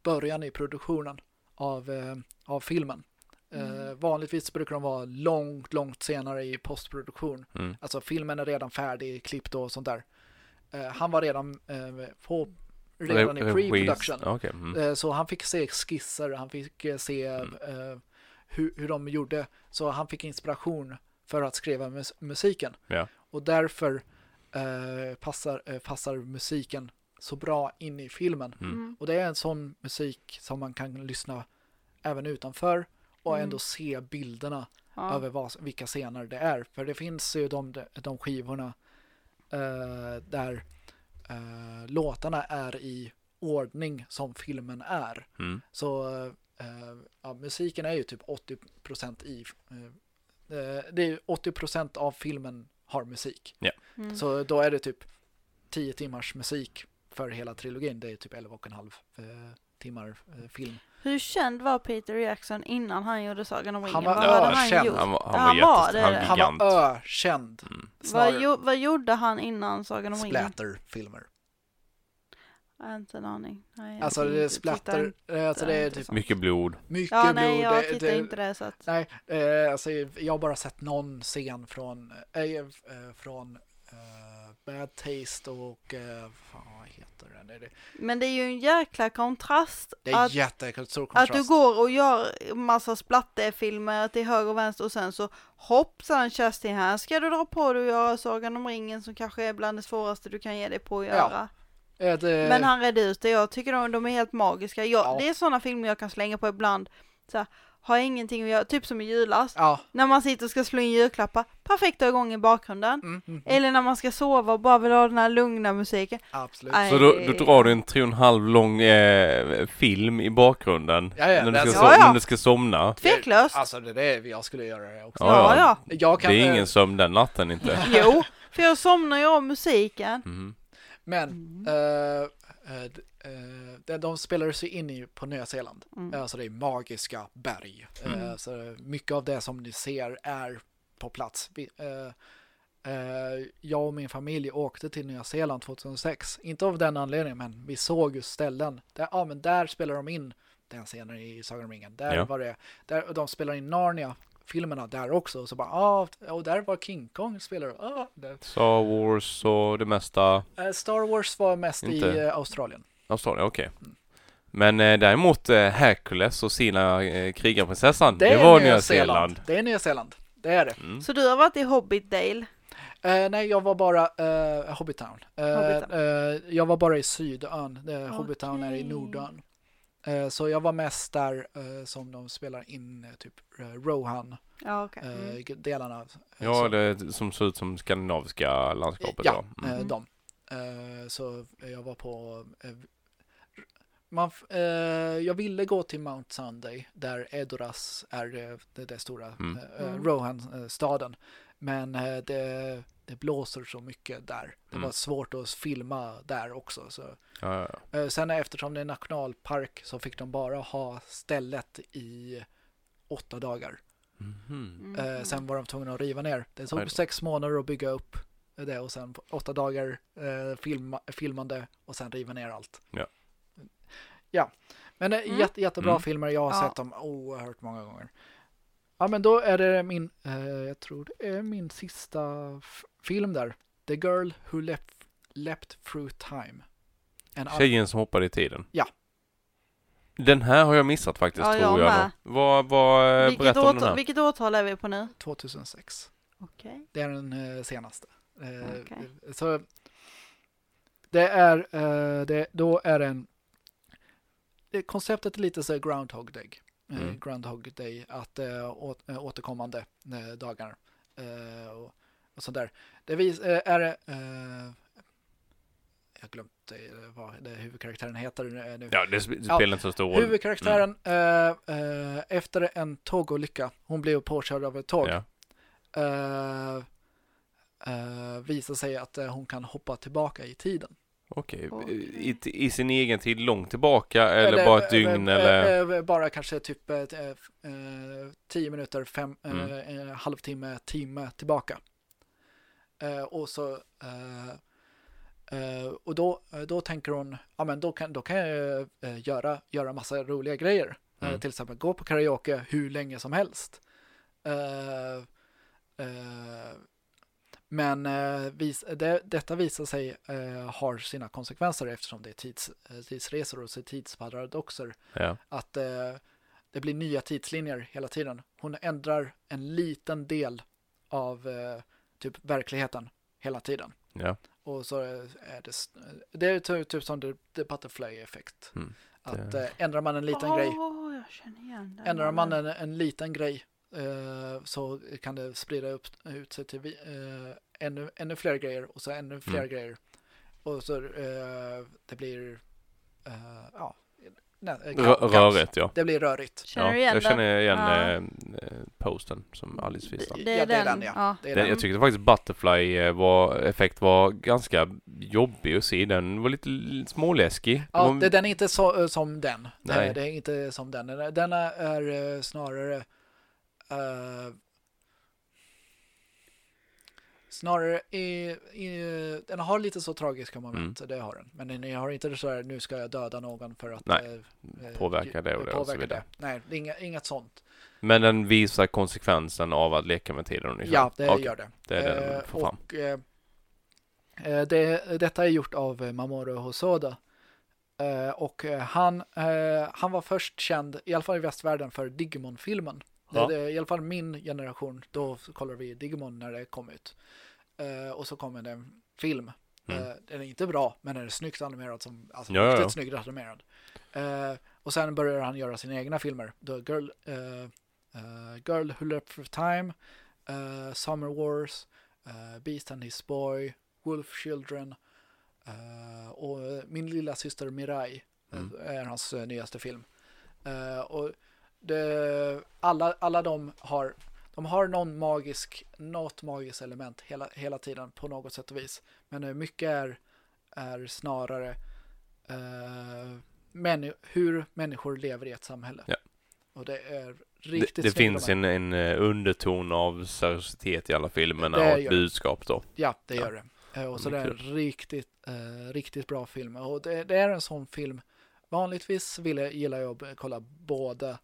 början i produktionen av, eh, av filmen. Eh, Mm. vanligtvis brukar de vara långt, långt senare i postproduktion. Mm. Alltså filmen är redan färdig, klippt och sånt där. Eh, han var redan eh, på redan i Re- pre-production. Okej. Mm. Eh, så han fick se skisser, han fick se Mm. eh, hur, hur de gjorde. Så han fick inspiration för att skriva mus- musiken. Ja. Och därför eh, passar, eh, passar musiken så bra in i filmen. Mm. Mm. Och det är en sån musik som man kan lyssna även utanför och Mm. ändå se bilderna Ja. över vad, vilka scener det är. För det finns ju de, de skivorna eh, där eh, låtarna är i ordning som filmen är. Mm. Så eh, ja, musiken är ju typ 80% i... Eh, eh, det är ju 80% av filmen har musik. Mm. Så då är det typ 10 timmars musik för hela trilogin. Det är typ 11 och en halv eh, timmar eh, film. Hur känd var Peter Jackson innan han gjorde Sagan om ringen? Han var Vad hade han ökänd. gjort? Han var, han var, han var jättestor. det, Han det. var Han gigant. var ökänd. Mm. Vad, vad gjorde han innan Sagan om ringen? splatterfilmer. Jag har inte en aning. Nej, jag Alltså kan det är splatter, eh, alltså det är typ. Mycket blod. mycket Ja, blod. nej, jag det, tittar det, inte det så att... Nej, eh, alltså jag har bara sett någon scen från, eh, eh, från eh, Bad Taste och, eh, fan den? Det, det, Men det är ju en jäkla kontrast det är att, jättestor att kontrast. du går och gör massa splattefilmer till höger och vänster och sen så hoppsan Kerstin, här ska du dra på dig och göra Sagan om ringen som kanske är bland det svåraste du kan ge dig på att Ja. göra. Eh, det, Men han redde ut det, jag tycker de, de är helt magiska. Jag, Ja. Det är sådana filmer jag kan slänga på ibland. Så här, har ingenting att göra, typ som i julas. Ja. När man sitter och ska slå in julklappar, perfekt att ha igång i bakgrunden. Mm, mm, mm, Eller när man ska sova och bara vill ha den här lugna musiken. absolut. Nej. Så då, då drar du en tre och en halv lång eh, film i bakgrunden Ja, ja, när, du det ska så. Ja, ja. när du ska somna. Typ. Alltså det är det jag skulle göra det också. Ja, ja. Jag kan, Det är eh, ingen sömn den natten inte. Jo, för jag somnar ju av musiken. Mhm. Men Mm. eh, eh, d- eh, de- spelar sig in i på Nya Zeeland. Mm. Alltså det är magiska berg. Eh, Mm. så mycket av det som ni ser är på plats. Vi, eh, eh, jag och min familj åkte till Nya Zeeland 2006. Inte av den anledningen, men vi såg just ställen. Där, ja, men där spelar de in den scenen i Sagan om ringen. Där Ja. var det. Där, och de spelar in Narnia filmerna där också. Så bara, ja, och där var King Kong spelar. Ah. Star Wars och det mesta. Eh, Star Wars var mest Inte. i eh, Australien. Australien, okej. Mm. Men eh, däremot eh, Hercules och sina eh, krigarprinsessan, det, är var Nya Zeeland. Det är Nya Zeeland. Det är det. Mm. Så du har varit i Hobbitdale? Eh, nej, jag var bara uh, Hobbitown. Eh, Hobbitown. eh, jag var bara i Sydön. Uh, Hobbitown är i. Nordön. Eh, så jag var mest där eh, som de spelar in eh, typ Rohan Ja, eh, Mm. delarna. Eh, Ja, det som ser ut som skandinaviska landskapet Ja, då. Mm. eh, Mm. de. Eh, så jag var på eh, man, eh, jag ville gå till Mount Sunday där Edoras är det, det, det stora Mm. eh, Mm. Rohan-staden. Men eh, det, det blåser så mycket där. Det Mm. var svårt att filma där också. Så. Ja, ja, ja. Eh, sen eftersom det är nationalpark så fick de bara ha stället i åtta dagar. Mhm. Eh, Mm. sen var de tvungna att riva ner. Det tog sex månader att bygga upp det och sen åtta dagar eh, filma, filmande och sen riva ner allt. Ja. Men eh, Mm. jätte, jättebra Mm. filmer. Jag har Ja. sett dem oerhört många gånger. Ja, men då är det min, eh, jag tror det är min sista film där. The Girl Who Leapt, leapt Through Time. En an- Tjejen som hoppade i tiden. Ja. Den här har jag missat faktiskt, Ja, tror jag jag. Vad, vad, Vilket, berätta om den här. vilket årtal är vi på nu? 2006. Okej. Det är den eh, senaste. Eh, Okej. Så det är, eh, det, då är en det, konceptet är lite så här Groundhog Day. Eh, Mm. Groundhog Day, att eh, återkommande eh, dagar eh, och, och sådär. Det vis, eh, är eh, jag glömt eh, vad det huvudkaraktären heter eh, nu. Ja, det det spelar inte så stor roll. Huvudkaraktären eh, eh, efter en tågolycka, hon blev påkörd av ett tåg. Ja. eh, eh, visar sig att eh, hon kan hoppa tillbaka i tiden. Okej, Okej. I, i sin egen tid långt tillbaka eller, bara ett dygn eh, eller? eh, bara kanske typ eh, eh, tio minuter, fem, eh, Mm. en halvtimme, timme tillbaka. Eh, och så eh, eh, och då, eh, då tänker hon, ja men då kan, då kan jag eh, göra, göra massa roliga grejer. Eh, Mm. till exempel gå på karaoke hur länge som helst. Eh, eh, men eh, vis, det, detta visar sig eh, har sina konsekvenser eftersom det är tids, eh, tidsresor och så tidsparadoxer. Ja. Att eh, det blir nya tidslinjer hela tiden. Hon ändrar en liten del av eh, typ verkligheten hela tiden. Ja. och så är det, det är typ, typ som the, the butterfly effekt. Mm, Att eh, ändrar man en liten Åh, grej, jag känner igen den. ändrar man en, en liten grej eh, så kan det sprida upp, ut sig till eh, ännu, ännu fler grejer och så ännu fler Mm. grejer. Och så eh, det blir eh, ja, eh, kaos. rörigt ja. Det blir rörigt. Känner ja du igen jag känner den? igen Ja. eh, eh, posten som Alice visade. Det är Ja, det är den, den, ja. ja. Det är Den, den. jag tyckte faktiskt Butterfly eh, var, effekt var ganska jobbig att se. Den var lite småläskig. Ja, var, det, den är inte så, eh, som den. Nej. Nej. Det är inte som den. Den är, den är eh, snarare eh, snarare i, i, den har lite så tragiska moment, det har den. Men den har inte så här, nu ska jag döda någon för att Nej, eh, eh, påverka det och det och så vidare. det. Nej, det är inga, inget sånt. Men den visar konsekvensen av att leka med tiden ungefär. Ja, det Okej, gör det. Det är det Eh, den får fram. och, eh, eh, det, detta är gjort av eh, Mamoru Hosoda. Eh, och eh, han, eh, han var först känd, i alla fall i västvärlden, för Digimon-filmen. Ja. Det, det, I alla fall min generation, då kollade vi Digimon när det kom ut. Eh, och så kommer det en film. Mm. Eh, den är inte bra, men den är snyggt animerad. Som, alltså Ja, riktigt ja. snyggt animerad. Eh, och sen börjar han göra sina egna filmer. The Girl, Girl Who Leapt Through Time, Summer Wars, Beast and His Boy, Wolf Children och Min lilla syster Mirai Mm. är hans nyaste film. Och det, alla, alla de har de har någon magisk, något magiskt element hela, hela tiden på något sätt och vis. Men mycket är, är snarare eh, männi- hur människor lever i ett samhälle. Ja. Och det är Det, riktigt det snyggt finns en, en eh, underton av seriositet i alla filmerna Det och ett det. budskap då. Ja, det Ja. gör det. Eh, Och så Det det är en riktigt, eh, riktigt bra film. Och det, det är en sån film. Vanligtvis vill jag, gillar jag att kolla både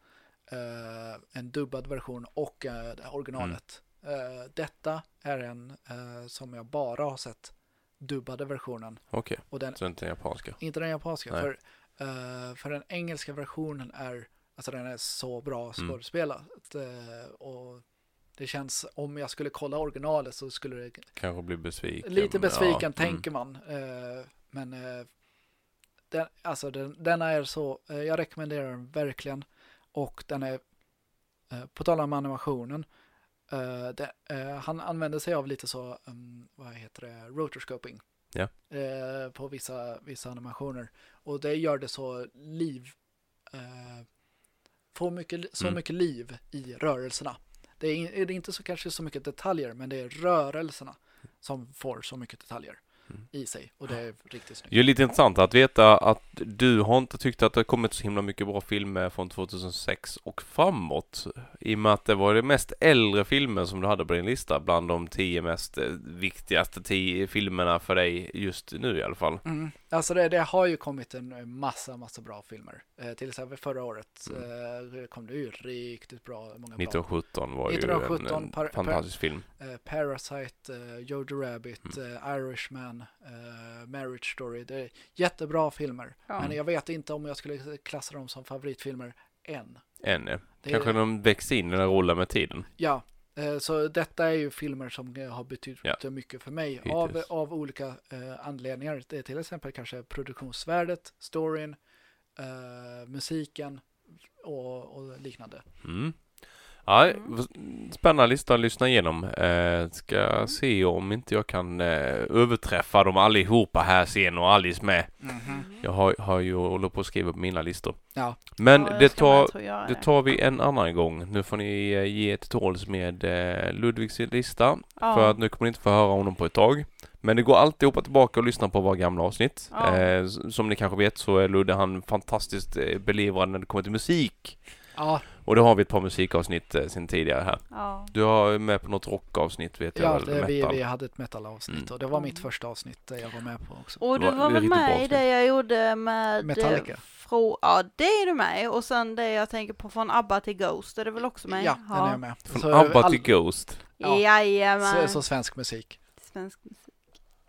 eh, en dubbad version och eh, originalet. Eh, detta är en eh, som jag bara har sett dubbade versionen. Okej, Och den, så inte den japanska. inte den japanska. Nej. För, eh, för den engelska versionen är, alltså den är så bra Mm. skådespelat. Eh, och det känns, om jag skulle kolla originalet så skulle det Kanske blir besviken. Lite besviken Ja, mm. tänker man. Eh, men den, alltså den, den är så, jag rekommenderar den verkligen. Och den är, eh, på tal om animationen, eh, det, eh, han använder sig av lite så, um, vad heter det, rotorscoping. Ja. På vissa, vissa animationer. Och det gör det så liv, får mycket, så Mm. mycket liv i rörelserna. Det är, det är inte så kanske så mycket detaljer, men det är rörelserna som får så mycket detaljer. I sig. Och det är riktigt snyggt. Det är lite intressant att veta att du har inte tyckt att det har kommit så himla mycket bra filmer från 2006 och framåt. I och med att det var de mest äldre filmer som du hade på din lista bland de tio mest eh, viktigaste tio filmerna för dig just nu i alla fall. Mm. Alltså det, det har ju kommit en massa, massa bra filmer. Eh, till exempel förra året Mm. eh, kom det ju riktigt bra, många bra. 1917 var ju 1917, en, en par- fantastisk film. Eh, Parasite, eh, Jojo Rabbit, Mm. eh, Irishman, eh, Marriage Story. Det är jättebra filmer. Ja. Men jag vet inte om jag skulle klassa dem som favoritfilmer än. En, ja. Det Kanske är, de växer in i den här rollen med tiden. Ja, eh, så detta är ju filmer som eh, har betytt Ja. mycket för mig Hittills. av, av olika eh, anledningar. Det är till exempel kanske produktionsvärdet, storyn, musiken och, och liknande. Mm. Ja, Mm. spännande lista att lyssna igenom. Eh, ska se om inte jag kan eh, överträffa dem allihopa här sen och Alice med. Jag har, har ju hållit på att skriva upp mina listor. Ja. Men Ja, det, tar, jag, det tar vi en annan gång. Nu får ni eh, ge till tåls med eh, Ludvigs lista. ja. För att nu kommer ni inte få höra honom på ett tag. Men det går alltid att hoppa tillbaka och lyssna på våra gamla avsnitt. Ja. Eh, som ni kanske vet så är Ludde han fantastiskt eh, belivrad när det kommer till musik. Ja, Och det har vi ett par musikavsnitt eh, sen tidigare här. ja. Du har med på något rockavsnitt vet jag ja det, vi, metal. vi hade ett metal-avsnitt Mm. och det var mitt första avsnitt där jag var med på också. Och Det du var- var det väl med i det jag gjorde med... Metallica. eh, Frå, ja, det är du med. Och sen det jag tänker på från ABBA till Ghost är du väl också med i? Ja, den är jag med. Från Så ABBA all- till Ghost. Ja, Jajamän. Så, så svensk musik. Svensk musik.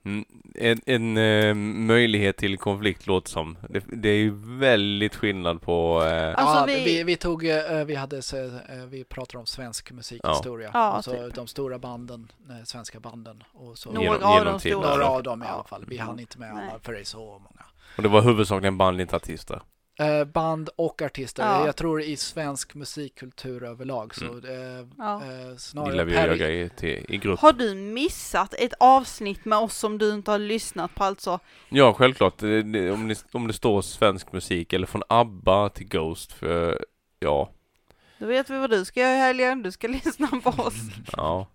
Mm, En, en eh, möjlighet till konflikt låter som. Det, det är ju väldigt skillnad på... Eh, Alltså, ja, vi- vi... Vi, tog, eh, vi hade, eh, vi pratade om svensk musikhistoria. Ja, så typ. de stora banden, eh, svenska banden. Och så Några Genom- av genom de stora. några av dem i Ja. alla fall. Vi hann inte med alla för det är så många. och det var huvudsakligen band, inte artister. Eh, band och artister. Ja. Jag tror i svensk musikkultur överlag så Mm. eh, Ja. eh, snarare Gillar vi att grejer till, i grupp. Har du missat ett avsnitt med oss som du inte har lyssnat på alltså? Ja, självklart. Om, det, om det står svensk musik eller från ABBA till Ghost, för ja, Då vet vi vad du ska göra i helgen, du ska lyssna på oss. ja.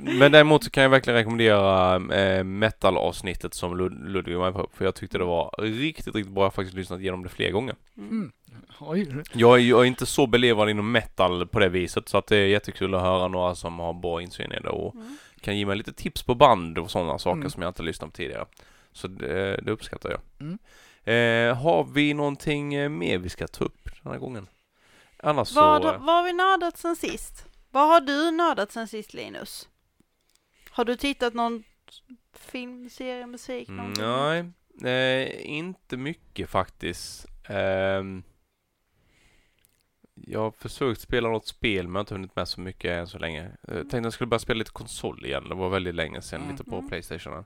Men däremot så kan jag verkligen rekommendera eh, metal-avsnittet som Lud- Ludvig var på, för jag tyckte det var riktigt, riktigt bra. Jag har faktiskt lyssnat igenom det flera gånger. Mm. Jag är, jag är inte så belevad inom metal på det viset, så att det är jättekul att höra några som har bra insyn i det och Mm. kan ge mig lite tips på band och sådana saker Mm. som jag inte lyssnat på tidigare. Så det, det uppskattar jag. Mm. Eh, har vi någonting eh, mer vi ska ta upp den här gången? Annars Vad, så... vad har vi nördat sen sist? Vad har du nördat sen sist Linus? Har du tittat någon film, serie, musik? Mm, nej, eh, inte mycket faktiskt. Ehm, jag har försökt spela något spel men jag har inte hunnit med så mycket än så länge. Jag tänkte jag skulle börja spela lite konsol igen. Det var väldigt länge sedan, Mm. lite på Mm. Playstation.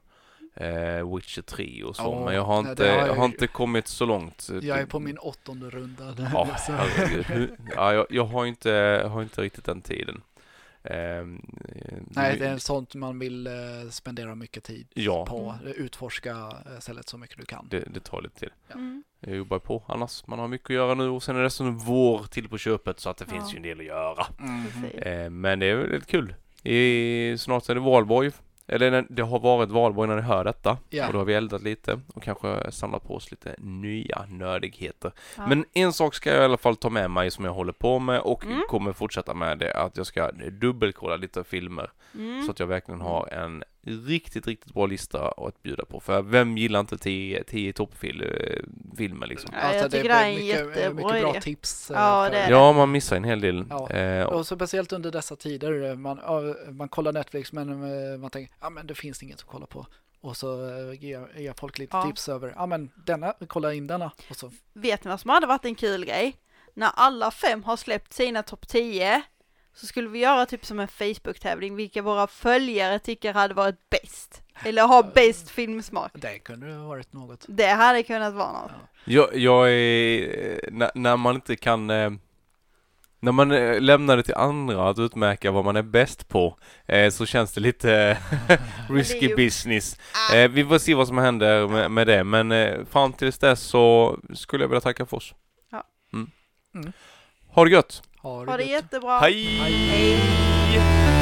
Eh, Witcher 3 och så, Ja, men jag har nej, inte, har jag jag har inte kommit så långt. Jag är på min åttonde runda. Ja, Så- herregud. Ja, jag, jag har inte, har inte riktigt den tiden. Ehm, Nej, vi- det är sånt man vill eh, spendera mycket tid Ja. på. Utforska eh, stället så mycket du kan. det, det tar lite tid. Mm. Jag jobbar på annars. Man har mycket att göra nu och sen är det som vår till på köpet så att det Ja. finns ju en del att göra. Mhm. Precis. Eh, men det är väldigt kul. I, snart är det valborg. Eller när- det har varit valborg när ni hör detta. Ja. Och då har vi eldat lite och kanske samlat på oss lite nya nördigheter. Ja. Men en sak ska jag i alla fall ta med mig som jag håller på med och Mm. kommer fortsätta med det att jag ska dubbelkolla lite filmer Mm. så att jag verkligen har en riktigt, riktigt bra lista att bjuda på. För vem gillar inte 10 10 toppfilmer liksom? Ja, jag tycker det är en mycket, jättebra mycket bra idé. tips. eh, Ja, för- det är Ja, man missar en hel del. Ja. Eh, och, Och så speciellt under dessa tider, man, ja, man kollar Netflix men eh, man tänker, ja men det finns inget att kolla på. Och så eh, ger, ger folk lite Ja. tips över, ja men denna, kolla in denna. Och så, Vet ni vad som hade varit en kul grej? När alla fem har släppt sina topp 10 så skulle vi göra typ som en Facebook-tävling vilka våra följare tycker hade varit bäst. Eller har bäst filmsmak. det kunde ha varit något. Det hade kunnat vara något. jag, jag är, när, när man inte kan eh, när man eh, lämnar det till andra att utmärka vad man är bäst på eh, så känns det lite risky ju- business. Ah. Vi får se vad som händer med, med det men fram tills dess så skulle jag vilja tacka för oss. Ja. Mm. Mm. Ha det gött! Har Ha det gött. jättebra. Hej! Hej.